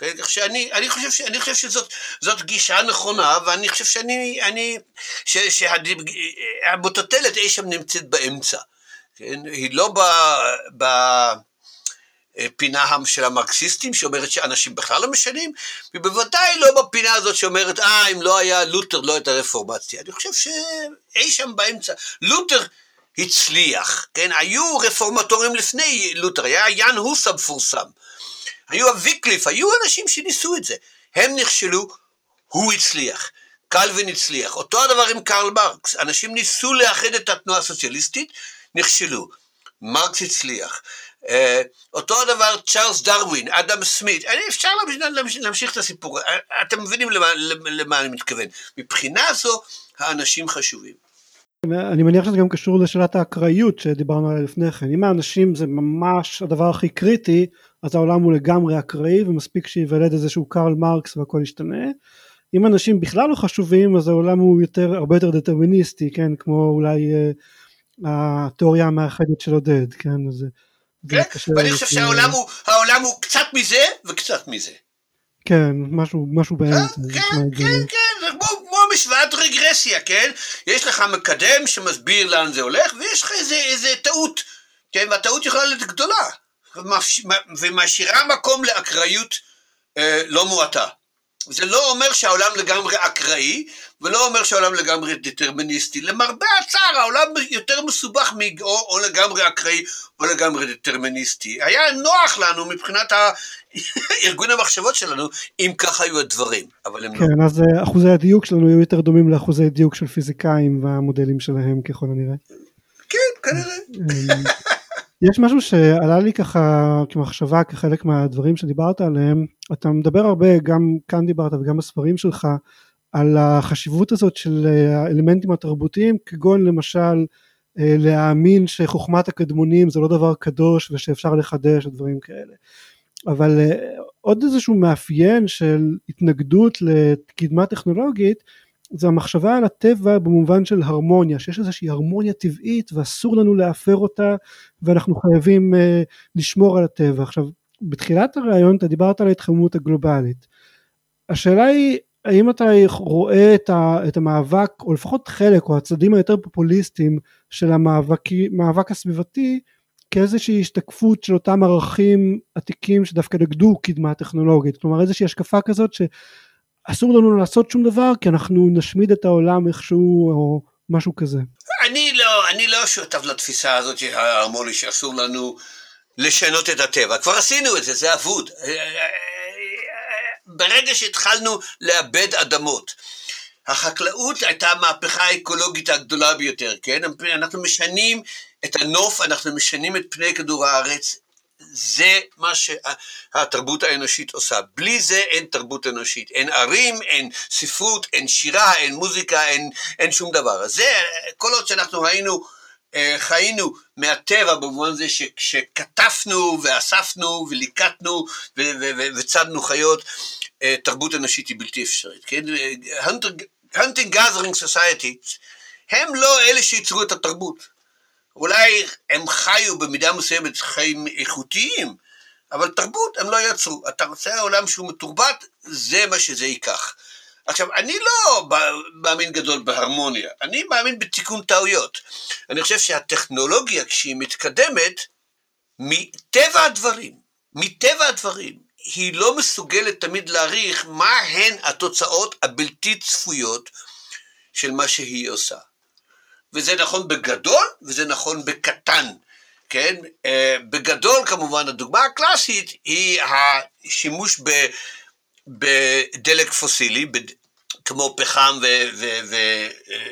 כן? כך שאני אני חושב, ש, אני חושב שזאת גישה נכונה, ואני חושב שאני, אני, שהמוטוטלת אי שם נמצאת באמצע. כן? היא לא ב... ב פינה של המרקסיסטים שאומרת שאנשים בכלל לא משנים, ובוודאי לא בפינה הזאת שאומרת, אה, אם לא היה לותר לא הייתה רפורמציה. אני חושב שאי שם באמצע, לותר הצליח, כן? היו רפורמטורים לפני לותר, היה יאן הוס המפורסם, היו הוויקליף, היו אנשים שניסו את זה. הם נכשלו, הוא הצליח. קלווין הצליח. אותו הדבר עם קרל מרקס. אנשים ניסו לאחד את התנועה הסוציאליסטית, נכשלו. מרקס הצליח. Uh, אותו הדבר צ'ארלס דרווין, אדם סמית, אפשר להמשיך, את הסיפור, אתם מבינים למה, למה אני מתכוון. מבחינה זו, האנשים חשובים. אני מניח שזה גם קשור לשאלת האקראיות שדיברנו עליה לפני כן. אם האנשים זה ממש הדבר הכי קריטי, אז העולם הוא לגמרי אקראי ומספיק שייוולד איזשהו קרל מרקס והכל ישתנה. אם אנשים בכלל לא חשובים אז העולם הוא יותר הרבה יותר דטרמיניסטי כן כמו אולי אה, התיאוריה המאחדת של עודד כן אז כן ואני חושב שהעולם הוא העולם הוא קצת מזה וקצת מזה. כן משהו משהו באמצע. כן כן כן כן זה כמו, כמו משוואת רגרסיה כן יש לך מקדם שמסביר לאן זה הולך ויש לך איזה איזה טעות כן והטעות יכולה להיות גדולה. ומשאירה מקום לאקראיות אה, לא מועטה. זה לא אומר שהעולם לגמרי אקראי, ולא אומר שהעולם לגמרי דטרמיניסטי. למרבה הצער, העולם יותר מסובך מ... או, לגמרי אקראי או לגמרי דטרמיניסטי. היה נוח לנו מבחינת ארגון המחשבות שלנו, אם ככה היו הדברים, אבל הם כן, לא. כן, אז אה, אחוזי הדיוק שלנו היו יותר דומים לאחוזי דיוק של פיזיקאים והמודלים שלהם ככל הנראה. כן, כנראה. יש משהו שעלה לי ככה כמחשבה כחלק מהדברים שדיברת עליהם, אתה מדבר הרבה, גם כאן דיברת וגם בספרים שלך, על החשיבות הזאת של האלמנטים התרבותיים, כגון למשל אה, להאמין שחוכמת הקדמונים זה לא דבר קדוש ושאפשר לחדש ודברים כאלה. אבל אה, עוד איזשהו מאפיין של התנגדות לקדמה טכנולוגית זה המחשבה על הטבע במובן של הרמוניה, שיש איזושהי הרמוניה טבעית ואסור לנו להפר אותה ואנחנו חייבים uh, לשמור על הטבע. עכשיו, בתחילת הרעיון אתה דיברת על ההתחממות הגלובלית. השאלה היא, האם אתה רואה את, ה, את המאבק, או לפחות חלק, או הצדדים היותר פופוליסטיים של המאבק הסביבתי, כאיזושהי השתקפות של אותם ערכים עתיקים שדווקא נגדו קדמה טכנולוגית, כלומר איזושהי השקפה כזאת ש... אסור לנו לעשות שום דבר כי אנחנו נשמיד את העולם איכשהו או משהו כזה. אני לא, אני לא שותף לתפיסה הזאת שאמרו לי שאסור לנו לשנות את הטבע, כבר עשינו את זה, זה אבוד. ברגע שהתחלנו לאבד אדמות, החקלאות הייתה המהפכה האקולוגית הגדולה ביותר, כן? אנחנו משנים את הנוף, אנחנו משנים את פני כדור הארץ, זה מה שהתרבות האנושית עושה. בלי זה אין תרבות אנושית. אין ערים, אין ספרות, אין שירה, אין מוזיקה, אין, אין שום דבר. זה, כל עוד שאנחנו היינו, אה, חיינו מהטבע במובן זה שכתפנו ואספנו וליקטנו וצדנו חיות, אה, תרבות אנושית היא בלתי אפשרית. כן? Hunting Gathering Society הם לא אלה שייצרו את התרבות. אולי הם חיו במידה מסוימת חיים איכותיים, אבל תרבות הם לא יצרו. אתה רוצה עולם שהוא מתורבת, זה מה שזה ייקח. עכשיו, אני לא מאמין גדול בהרמוניה, אני מאמין בתיקון טעויות. אני חושב שהטכנולוגיה, כשהיא מתקדמת, מטבע הדברים, מטבע הדברים, היא לא מסוגלת תמיד להעריך מה הן התוצאות הבלתי צפויות של מה שהיא עושה. וזה נכון בגדול וזה נכון בקטן, כן? אה, בגדול כמובן הדוגמה הקלאסית היא השימוש ב, בדלק פוסילי, כמו פחם ו, ו, ו, אה,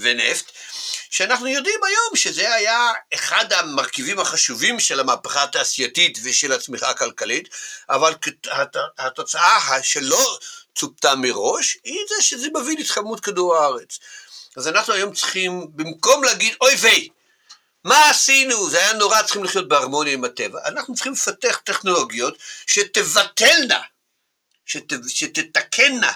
ונפט, שאנחנו יודעים היום שזה היה אחד המרכיבים החשובים של המהפכה התעשייתית ושל הצמיחה הכלכלית, אבל התוצאה שלא צופתה מראש, היא זה שזה מביא להתחממות כדור הארץ. אז אנחנו היום צריכים, במקום להגיד אוי ויי, מה עשינו? זה היה נורא, צריכים לחיות בהרמוניה עם הטבע. אנחנו צריכים לפתח טכנולוגיות שתבטלנה, שת, שתתקנה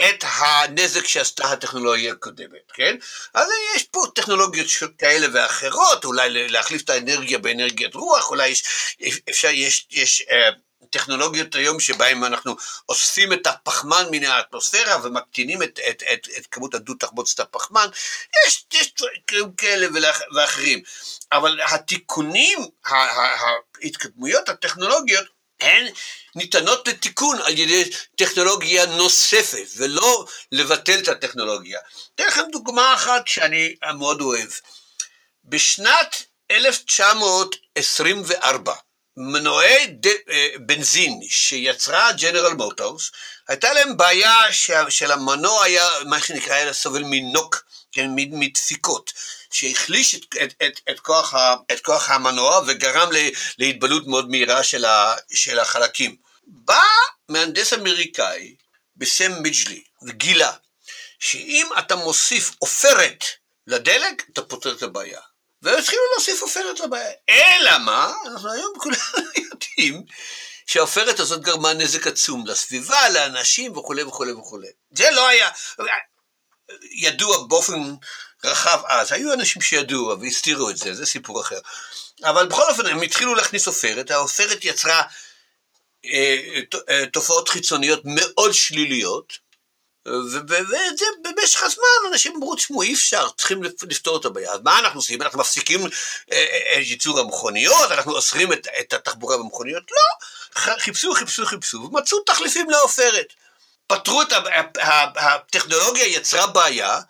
את הנזק שעשתה הטכנולוגיה הקודמת, כן? אז יש פה טכנולוגיות כאלה ואחרות, אולי להחליף את האנרגיה באנרגיית רוח, אולי יש, אפשר, יש, יש אה, טכנולוגיות היום שבהן אנחנו אוספים את הפחמן מן האטמוספירה ומקטינים את, את, את, את כמות הדו תחמוצת הפחמן, יש, דברים כאלה ואחרים, אבל התיקונים, ההתקדמויות הטכנולוגיות, הן ניתנות לתיקון על ידי טכנולוגיה נוספת, ולא לבטל את הטכנולוגיה. אתן לכם דוגמה אחת שאני מאוד אוהב. בשנת 1924, מנועי ד... אה, בנזין שיצרה ג'נרל מוטורס, הייתה להם בעיה של המנוע היה, מה שנקרא, היה סובל מנוק, כן, מדפיקות, שהחליש את, את, את, את, כוח ה, את כוח המנוע וגרם להתבלות מאוד מהירה של, ה, של החלקים. בא מהנדס אמריקאי בשם מיג'לי וגילה שאם אתה מוסיף עופרת לדלק, אתה פותר את הבעיה. והתחילו להוסיף עופרת לבעיה. אלא מה? אנחנו היום כולנו יודעים שהעופרת הזאת גרמה נזק עצום לסביבה, לאנשים וכולי וכולי וכולי. זה לא היה ידוע באופן רחב אז. היו אנשים שידעו והסתירו את זה, זה סיפור אחר. אבל בכל אופן הם התחילו להכניס עופרת, העופרת יצרה אה, אה, תופעות חיצוניות מאוד שליליות, וזה במשך הזמן אנשים אמרו, תשמעו, אי אפשר, צריכים לפתור את הבעיה. אז מה אנחנו עושים? אנחנו מפסיקים את אה, ייצור המכוניות, אנחנו אוסרים את, את התחבורה במכוניות? לא, חיפשו, חיפשו, חיפשו, ומצאו תחליפים לעופרת. פתרו את, הטכנולוגיה יצרה בעיה,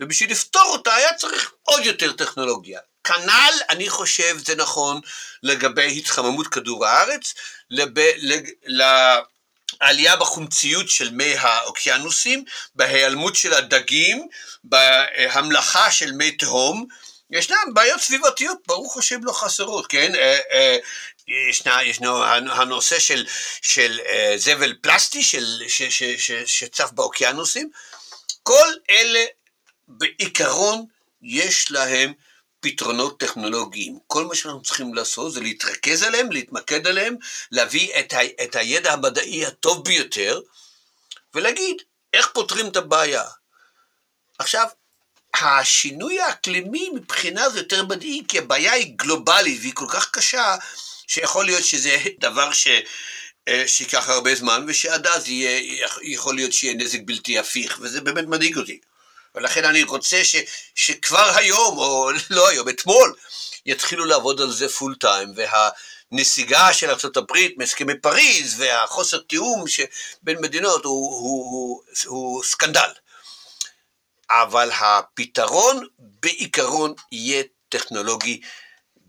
ובשביל לפתור אותה היה צריך עוד יותר טכנולוגיה. כנ"ל, אני חושב, זה נכון לגבי התחממות כדור הארץ, לב, לעלייה בחומציות של מי האוקיינוסים, בהיעלמות של הדגים, בהמלכה של מי תהום. ישנן בעיות סביבתיות, ברוך השם לא חסרות, כן? אה, אה, ישנה, ישנו הנושא של, של אה, זבל פלסטי של, ש, ש, ש, שצף באוקיינוסים. כל אלה בעיקרון יש להם פתרונות טכנולוגיים. כל מה שאנחנו צריכים לעשות זה להתרכז עליהם, להתמקד עליהם, להביא את, ה, את הידע המדעי הטוב ביותר, ולהגיד איך פותרים את הבעיה. עכשיו, השינוי האקלימי מבחינה זה יותר מדאיג, כי הבעיה היא גלובלית והיא כל כך קשה, שיכול להיות שזה דבר ש... אה, שייקח הרבה זמן, ושעד אז יהיה, יכול להיות שיהיה נזק בלתי הפיך, וזה באמת מדאיג אותי. ולכן אני רוצה ש, שכבר היום, או לא היום, אתמול, יתחילו לעבוד על זה full time, והנסיגה של ארה"ב מהסכמי פריז, והחוסר תיאום בין מדינות הוא, הוא, הוא, הוא סקנדל. אבל הפתרון בעיקרון יהיה טכנולוגי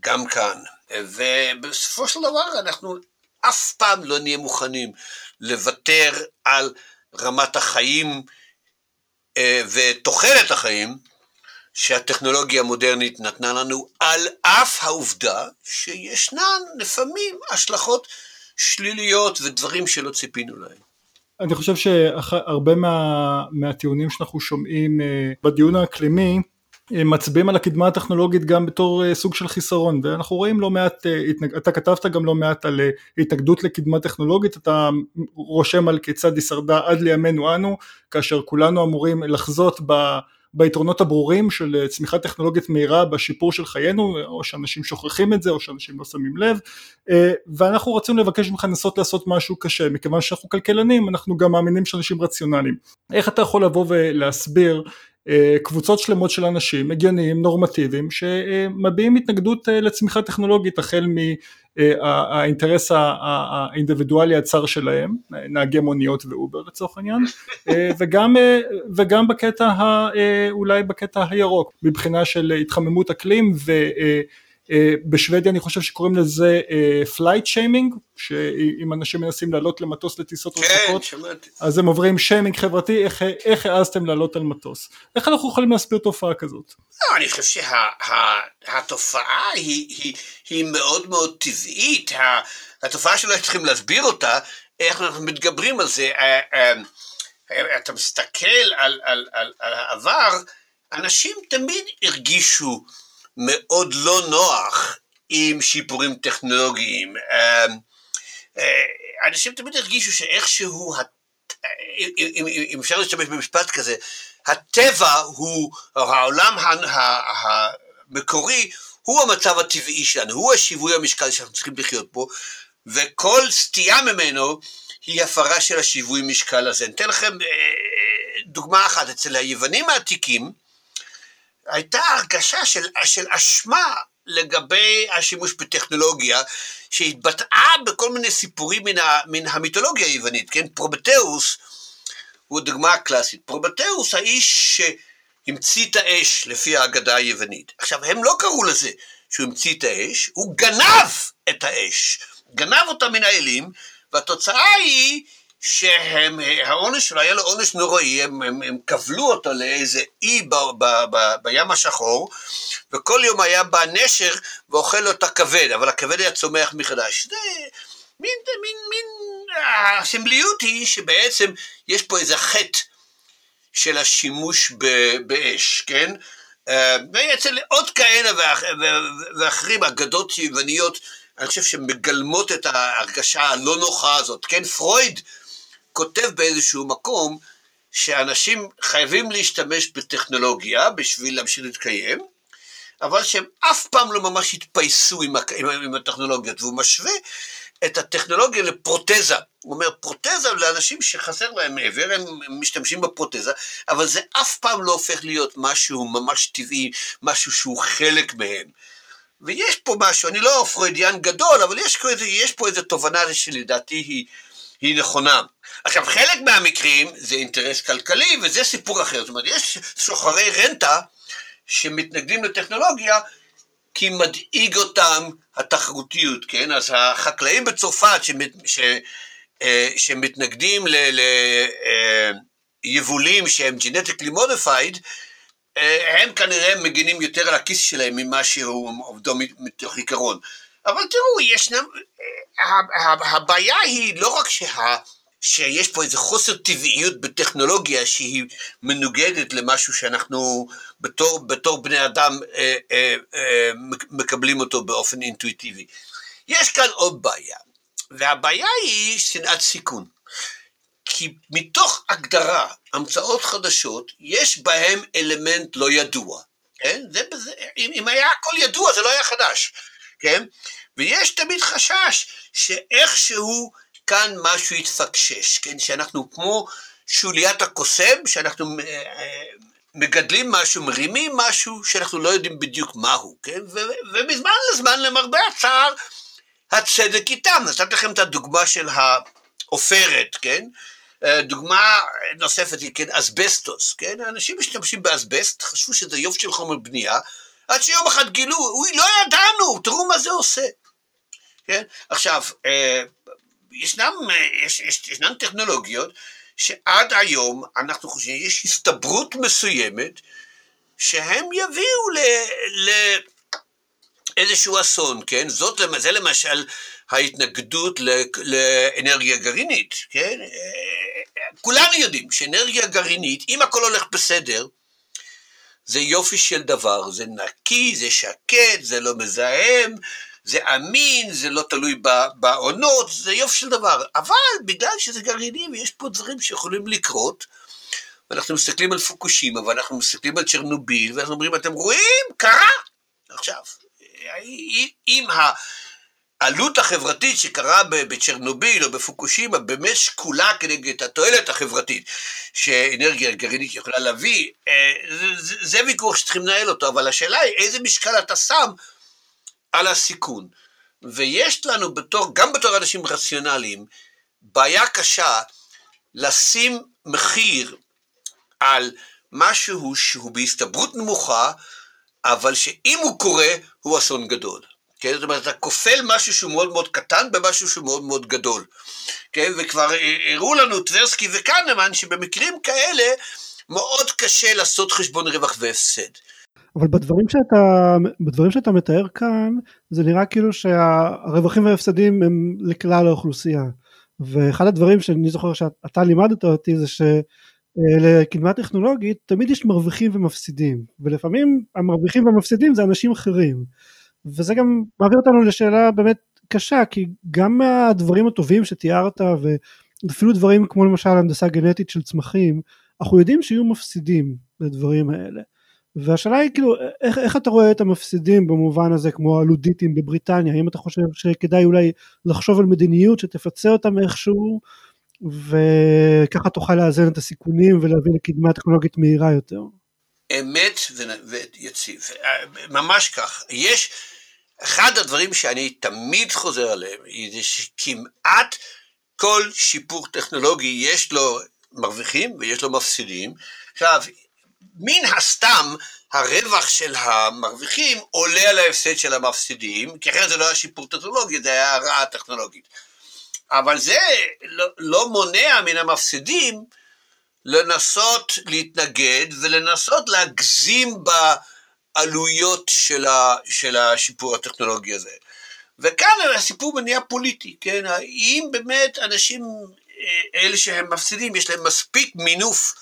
גם כאן. ובסופו של דבר אנחנו אף פעם לא נהיה מוכנים לוותר על רמת החיים ותוחלת החיים שהטכנולוגיה המודרנית נתנה לנו, על אף העובדה שישנן לפעמים השלכות שליליות ודברים שלא ציפינו להם. אני חושב שהרבה מה, מהטיעונים שאנחנו שומעים אה, בדיון האקלימי מצביעים על הקדמה הטכנולוגית גם בתור אה, סוג של חיסרון ואנחנו רואים לא מעט, אה, אתה כתבת גם לא מעט על אה, התנגדות לקדמה טכנולוגית, אתה רושם על כיצד היא שרדה עד לימינו אנו כאשר כולנו אמורים לחזות ב... ביתרונות הברורים של צמיחה טכנולוגית מהירה בשיפור של חיינו, או שאנשים שוכחים את זה, או שאנשים לא שמים לב, ואנחנו רצינו לבקש ממך לנסות לעשות משהו קשה, מכיוון שאנחנו כלכלנים, אנחנו גם מאמינים שאנשים רציונליים. איך אתה יכול לבוא ולהסביר קבוצות שלמות של אנשים הגיוניים נורמטיביים שמביעים התנגדות לצמיחה טכנולוגית החל מהאינטרס האינדיבידואלי הצר שלהם נהגי מוניות ואובר לצורך העניין וגם, וגם בקטע אולי בקטע הירוק מבחינה של התחממות אקלים ו בשוודיה אני חושב שקוראים לזה flight shaming, שאם אנשים מנסים לעלות למטוס לטיסות רחוקות, כן, אז הם עוברים שיימינג חברתי, איך, איך העזתם לעלות על מטוס? איך אנחנו יכולים להסביר תופעה כזאת? לא, אני חושב שהתופעה שה, היא, היא, היא מאוד מאוד טבעית, התופעה שלא צריכים להסביר אותה, איך אנחנו מתגברים על זה, אה, אה, אתה מסתכל על, על, על, על העבר, אנשים תמיד הרגישו מאוד לא נוח עם שיפורים טכנולוגיים. אמ, אה, אנשים תמיד הרגישו שאיכשהו, אם אפשר להשתמש במשפט כזה, הטבע הוא, העולם המקורי, הוא המצב הטבעי שלנו, הוא השיווי המשקל שאנחנו צריכים לחיות בו, וכל סטייה ממנו היא הפרה של השיווי משקל הזה. אני אתן לכם אה, דוגמה אחת, אצל היוונים העתיקים, הייתה הרגשה של, של אשמה לגבי השימוש בטכנולוגיה, שהתבטאה בכל מיני סיפורים מן, ה, מן המיתולוגיה היוונית, כן? פרומתאוס הוא הדוגמה הקלאסית. פרומתאוס האיש שהמציא את האש לפי ההגדה היוונית. עכשיו, הם לא קראו לזה שהוא המציא את האש, הוא גנב את האש. גנב אותה מן האלים, והתוצאה היא שהם, העונש שלו היה לו עונש נוראי, הם, הם, הם כבלו אותו לאיזה אי ב, ב, ב, בים השחור, וכל יום היה בא נשר ואוכל לו את הכבד, אבל הכבד היה צומח מחדש. זה מין, מין, מין, הסמליות היא שבעצם יש פה איזה חטא של השימוש ב, באש, כן? אה, ואצל עוד כאלה ואח, ואחרים, אגדות יווניות, אני חושב שמגלמות את ההרגשה הלא נוחה הזאת, כן? פרויד, כותב באיזשהו מקום שאנשים חייבים להשתמש בטכנולוגיה בשביל להמשיך להתקיים, אבל שהם אף פעם לא ממש התפייסו עם, עם, עם הטכנולוגיות, והוא משווה את הטכנולוגיה לפרוטזה. הוא אומר, פרוטזה לאנשים שחסר להם מעבר, הם משתמשים בפרוטזה, אבל זה אף פעם לא הופך להיות משהו ממש טבעי, משהו שהוא חלק מהם. ויש פה משהו, אני לא פרוידיאן גדול, אבל יש יש פה איזו תובנה שלדעתי היא, היא נכונה. עכשיו, חלק מהמקרים זה אינטרס כלכלי, וזה סיפור אחר. זאת אומרת, יש שוחרי רנטה שמתנגדים לטכנולוגיה, כי מדאיג אותם התחרותיות, כן? אז החקלאים בצרפת שמת, ש, אה, שמתנגדים ליבולים אה, שהם genetically modified, אה, הם כנראה מגינים יותר על הכיס שלהם ממה שהוא עובדו מתוך עיקרון. אבל תראו, ישנם, הבעיה היא לא רק שה... שיש פה איזה חוסר טבעיות בטכנולוגיה שהיא מנוגדת למשהו שאנחנו בתור, בתור בני אדם אה, אה, אה, מקבלים אותו באופן אינטואיטיבי. יש כאן עוד בעיה, והבעיה היא שנאת סיכון. כי מתוך הגדרה, המצאות חדשות, יש בהם אלמנט לא ידוע. כן? זה, זה, אם, אם היה הכל ידוע זה לא היה חדש, כן? ויש תמיד חשש שאיכשהו כאן משהו יתפקשש, כן? שאנחנו כמו שוליית הקוסם, שאנחנו אה, אה, מגדלים משהו, מרימים משהו, שאנחנו לא יודעים בדיוק מהו, כן? ומזמן לזמן, למרבה הצער, הצדק איתם. נתתי לכם את הדוגמה של העופרת, כן? אה, דוגמה נוספת היא, כן, אסבסטוס, כן? אנשים משתמשים באסבסט, חשבו שזה יופי של חומר בנייה, עד שיום אחד גילו, אוי, לא ידענו, תראו מה זה עושה. כן? עכשיו, ישנם, יש, יש, ישנן טכנולוגיות שעד היום אנחנו חושבים, יש הסתברות מסוימת שהם יביאו ל... ל אסון, כן? זאת, זה למשל ההתנגדות לאנרגיה גרעינית, כן? כולנו יודעים שאנרגיה גרעינית, אם הכל הולך בסדר, זה יופי של דבר, זה נקי, זה שקט, זה לא מזהם, זה אמין, זה לא תלוי בעונות, זה יופי של דבר. אבל בגלל שזה גרעינים, ויש פה דברים שיכולים לקרות, ואנחנו מסתכלים על פוקושימה, ואנחנו מסתכלים על צ'רנוביל, ואנחנו אומרים, אתם רואים? קרה! עכשיו, אם העלות החברתית שקרה בצ'רנוביל או בפוקושימה באמת שקולה כנגד התועלת החברתית שאנרגיה גרעינית יכולה להביא, אה, זה, זה, זה ויכוח שצריכים לנהל אותו, אבל השאלה היא איזה משקל אתה שם על הסיכון. ויש לנו בתור, גם בתור אנשים רציונליים, בעיה קשה לשים מחיר על משהו שהוא בהסתברות נמוכה, אבל שאם הוא קורה, הוא אסון גדול. כן? זאת אומרת, אתה כופל משהו שהוא מאוד מאוד קטן במשהו שהוא מאוד מאוד גדול. כן? וכבר הראו לנו טברסקי וקנמן שבמקרים כאלה מאוד קשה לעשות חשבון רווח והפסד. אבל בדברים שאתה, בדברים שאתה מתאר כאן, זה נראה כאילו שהרווחים וההפסדים הם לכלל האוכלוסייה. ואחד הדברים שאני זוכר שאתה לימדת אותי זה שלקדמה טכנולוגית תמיד יש מרוויחים ומפסידים, ולפעמים המרוויחים והמפסידים זה אנשים אחרים. וזה גם מעביר אותנו לשאלה באמת קשה, כי גם מהדברים הטובים שתיארת, ואפילו דברים כמו למשל הנדסה גנטית של צמחים, אנחנו יודעים שיהיו מפסידים לדברים האלה. והשאלה היא כאילו איך, איך אתה רואה את המפסידים במובן הזה כמו הלודיטים בבריטניה? האם אתה חושב שכדאי אולי לחשוב על מדיניות שתפצה אותם איכשהו וככה תוכל לאזן את הסיכונים ולהביא לקדמה טכנולוגית מהירה יותר. אמת ויציב ממש כך. יש אחד הדברים שאני תמיד חוזר עליהם זה שכמעט כל שיפור טכנולוגי יש לו מרוויחים ויש לו מפסידים. עכשיו מן הסתם הרווח של המרוויחים עולה על ההפסד של המפסידים, כי אחרת זה לא היה שיפור טכנולוגי, זה היה הרעה טכנולוגית. אבל זה לא, לא מונע מן המפסידים לנסות להתנגד ולנסות להגזים בעלויות של, ה, של השיפור הטכנולוגי הזה. וכאן הסיפור מניע פוליטי, כן? האם באמת אנשים, אה, אלה שהם מפסידים, יש להם מספיק מינוף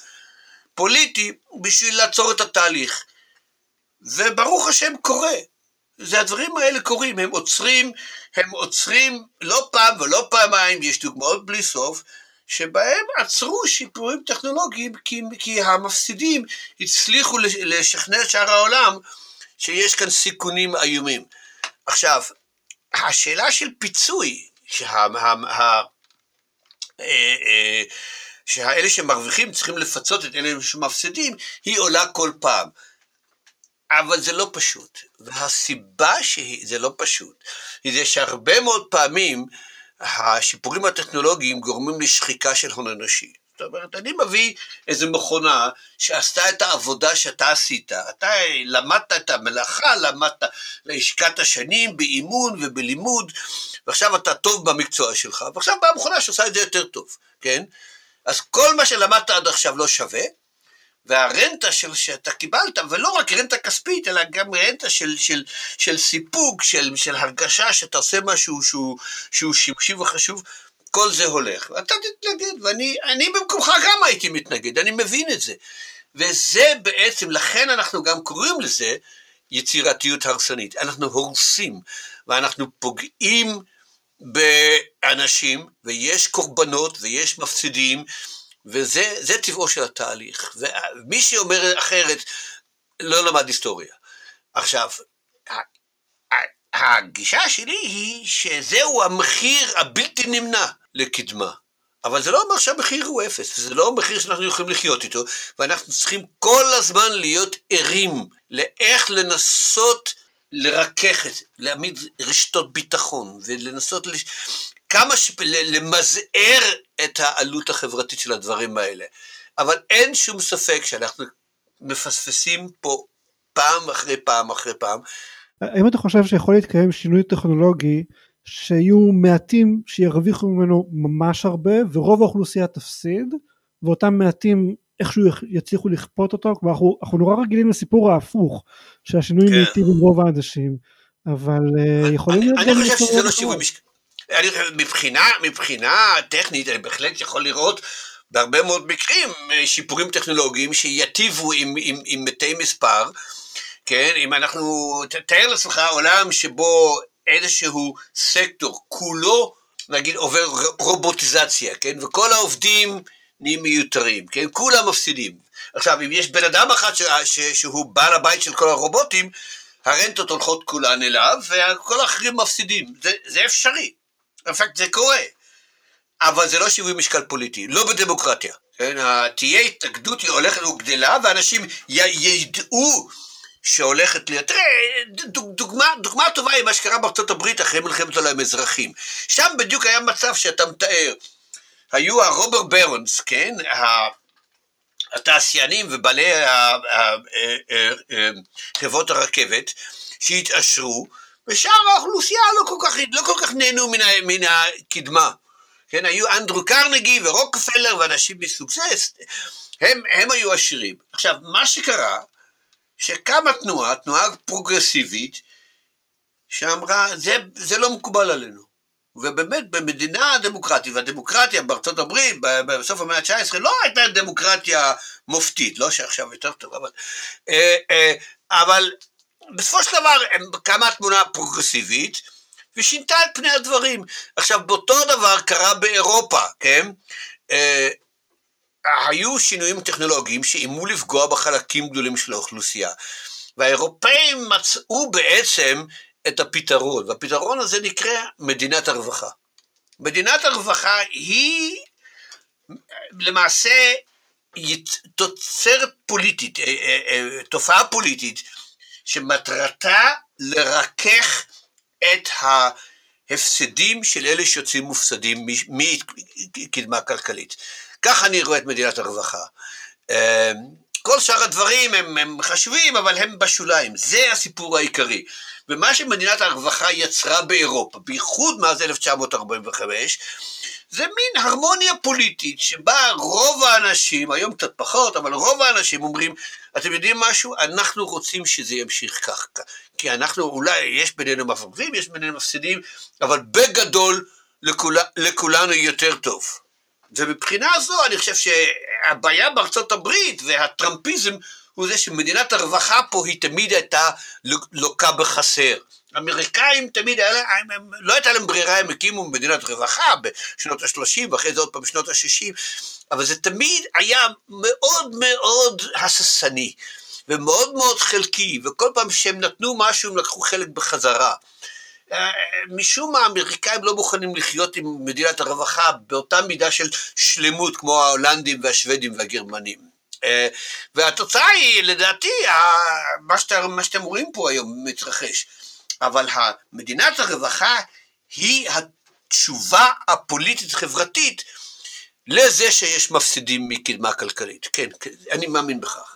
פוליטי בשביל לעצור את התהליך. וברוך השם קורה. זה הדברים האלה קורים, הם עוצרים, הם עוצרים לא פעם ולא פעמיים, יש דוגמאות בלי סוף, שבהם עצרו שיפורים טכנולוגיים כי, כי המפסידים הצליחו לשכנע את שאר העולם שיש כאן סיכונים איומים. עכשיו, השאלה של פיצוי, שה, ה, ה, אה, אה, שהאלה שמרוויחים צריכים לפצות את אלה שמפסידים, היא עולה כל פעם. אבל זה לא פשוט. והסיבה שזה לא פשוט, היא זה שהרבה מאוד פעמים השיפורים הטכנולוגיים גורמים לשחיקה של הון אנושי. זאת אומרת, אני מביא איזו מכונה שעשתה את העבודה שאתה עשית. אתה למדת את המלאכה, למדת, השקעת שנים באימון ובלימוד, ועכשיו אתה טוב במקצוע שלך, ועכשיו באה מכונה שעושה את זה יותר טוב, כן? אז כל מה שלמדת עד עכשיו לא שווה, והרנטה של, שאתה קיבלת, ולא רק רנטה כספית, אלא גם רנטה של, של, של סיפוק, של, של הרגשה שאתה עושה משהו שהוא, שהוא שימושי וחשוב, כל זה הולך. ואתה תתנגד, ואני במקומך גם הייתי מתנגד, אני מבין את זה. וזה בעצם, לכן אנחנו גם קוראים לזה יצירתיות הרסנית. אנחנו הורסים, ואנחנו פוגעים באנשים, ויש קורבנות ויש מפסידים, וזה טבעו של התהליך. ומי שאומר אחרת לא למד היסטוריה. עכשיו, הגישה שלי היא שזהו המחיר הבלתי נמנע לקדמה. אבל זה לא אומר שהמחיר הוא אפס, זה לא מחיר שאנחנו יכולים לחיות איתו, ואנחנו צריכים כל הזמן להיות ערים לאיך לנסות לרכך את, להעמיד רשתות ביטחון, ולנסות. כמה ש... למזער את העלות החברתית של הדברים האלה. אבל אין שום ספק שאנחנו מפספסים פה פעם אחרי פעם אחרי פעם. האם אתה חושב שיכול להתקיים שינוי טכנולוגי שיהיו מעטים שירוויחו ממנו ממש הרבה ורוב האוכלוסייה תפסיד ואותם מעטים איכשהו יצליחו לכפות אותו, כלומר אנחנו, אנחנו נורא רגילים לסיפור ההפוך, שהשינוי כן. מיטיב עם רוב האנשים, אבל אה, אני, יכולים להיות... אני חושב שזה לא שיווי משקל. מבחינה, מבחינה טכנית אני בהחלט יכול לראות בהרבה מאוד מקרים אה, שיפורים טכנולוגיים שיטיבו עם, עם, עם מתי מספר, כן, אם אנחנו, תאר לעצמך עולם שבו איזשהו סקטור כולו נגיד עובר רובוטיזציה, כן, וכל העובדים נהיים מיותרים, כן? כולם מפסידים. עכשיו, אם יש בן אדם אחד ש, ש, שהוא בעל הבית של כל הרובוטים, הרנטות הולכות כולן אליו, וכל האחרים מפסידים. זה, זה אפשרי. בפקט זה קורה. אבל זה לא שיווי משקל פוליטי, לא בדמוקרטיה. כן, תהיה התנגדות, היא הולכת וגדלה, ואנשים ידעו שהולכת להיות... תראה, דוגמה, דוגמה טובה היא מה שקרה בארצות הברית אחרי מלחמת העולם האזרחים. שם בדיוק היה מצב שאתה מתאר. היו הרובר ברונס, כן? התעשיינים ובעלי חברות הרכבת שהתעשרו, ושאר האוכלוסייה לא כל כך, לא כל כך נהנו מן, מן הקדמה. כן, היו אנדרו קרנגי ורוקפלר ואנשים מסוג זה, הם, הם היו עשירים. עכשיו, מה שקרה, שקמה תנועה, תנועה פרוגרסיבית, שאמרה, זה, זה לא מקובל עלינו. ובאמת במדינה דמוקרטית, והדמוקרטיה בארצות הברית בסוף המאה ה-19 לא הייתה דמוקרטיה מופתית, לא שעכשיו יותר טוב, אבל, אה, אה, אבל בסופו של דבר קמה תמונה פרוגרסיבית ושינתה את פני הדברים. עכשיו באותו דבר קרה באירופה, כן? אה, היו שינויים טכנולוגיים שאיימו לפגוע בחלקים גדולים של האוכלוסייה. והאירופאים מצאו בעצם את הפתרון, והפתרון הזה נקרא מדינת הרווחה. מדינת הרווחה היא למעשה תוצרת פוליטית, אה, אה, אה, תופעה פוליטית, שמטרתה לרכך את ההפסדים של אלה שיוצאים מופסדים מקדמה כלכלית. כך אני רואה את מדינת הרווחה. כל שאר הדברים הם, הם חשובים, אבל הם בשוליים. זה הסיפור העיקרי. ומה שמדינת הרווחה יצרה באירופה, בייחוד מאז 1945, זה מין הרמוניה פוליטית שבה רוב האנשים, היום קצת פחות, אבל רוב האנשים אומרים, אתם יודעים משהו? אנחנו רוצים שזה ימשיך כך, כי אנחנו, אולי יש בינינו מפרדים, יש בינינו מפסידים, אבל בגדול לכול, לכולנו יותר טוב. ומבחינה זו אני חושב שהבעיה בארצות הברית והטראמפיזם הוא זה שמדינת הרווחה פה היא תמיד הייתה לוקה בחסר. האמריקאים תמיד, היה, הם, לא הייתה להם ברירה, הם הקימו מדינת רווחה בשנות ה-30 ואחרי זה עוד פעם בשנות ה-60, אבל זה תמיד היה מאוד מאוד הססני ומאוד מאוד חלקי, וכל פעם שהם נתנו משהו הם לקחו חלק בחזרה. משום מה האמריקאים לא מוכנים לחיות עם מדינת הרווחה באותה מידה של שלמות כמו ההולנדים והשוודים והגרמנים. אה, והתוצאה היא, לדעתי, מה, שאתה, מה שאתם רואים פה היום מתרחש. אבל מדינת הרווחה היא התשובה הפוליטית-חברתית לזה שיש מפסידים מקדמה כלכלית. כן, כן, אני מאמין בכך.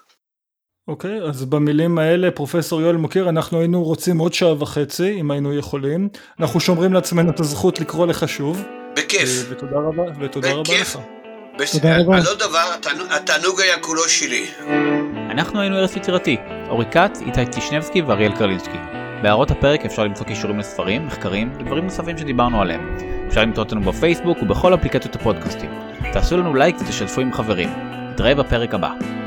אוקיי, okay, אז במילים האלה, פרופסור יואל מוקיר, אנחנו היינו רוצים עוד שעה וחצי, אם היינו יכולים. אנחנו שומרים לעצמנו את הזכות לקרוא לך שוב. בכיף. אה, ותודה רבה, ותודה בכיף. רבה לך. תודה רבה. לא דבר, התענוג היה כולו שלי. אנחנו היינו ארץ יצירתי, אורי כץ, איתי טישנבסקי ואריאל קרלינסקי. בהערות הפרק אפשר למצוא קישורים לספרים, מחקרים ודברים נוספים שדיברנו עליהם. אפשר למצוא אותנו בפייסבוק ובכל אפליקציות הפודקאסטים. תעשו לנו לייק ותשתפו עם חברים. נתראה בפרק הבא.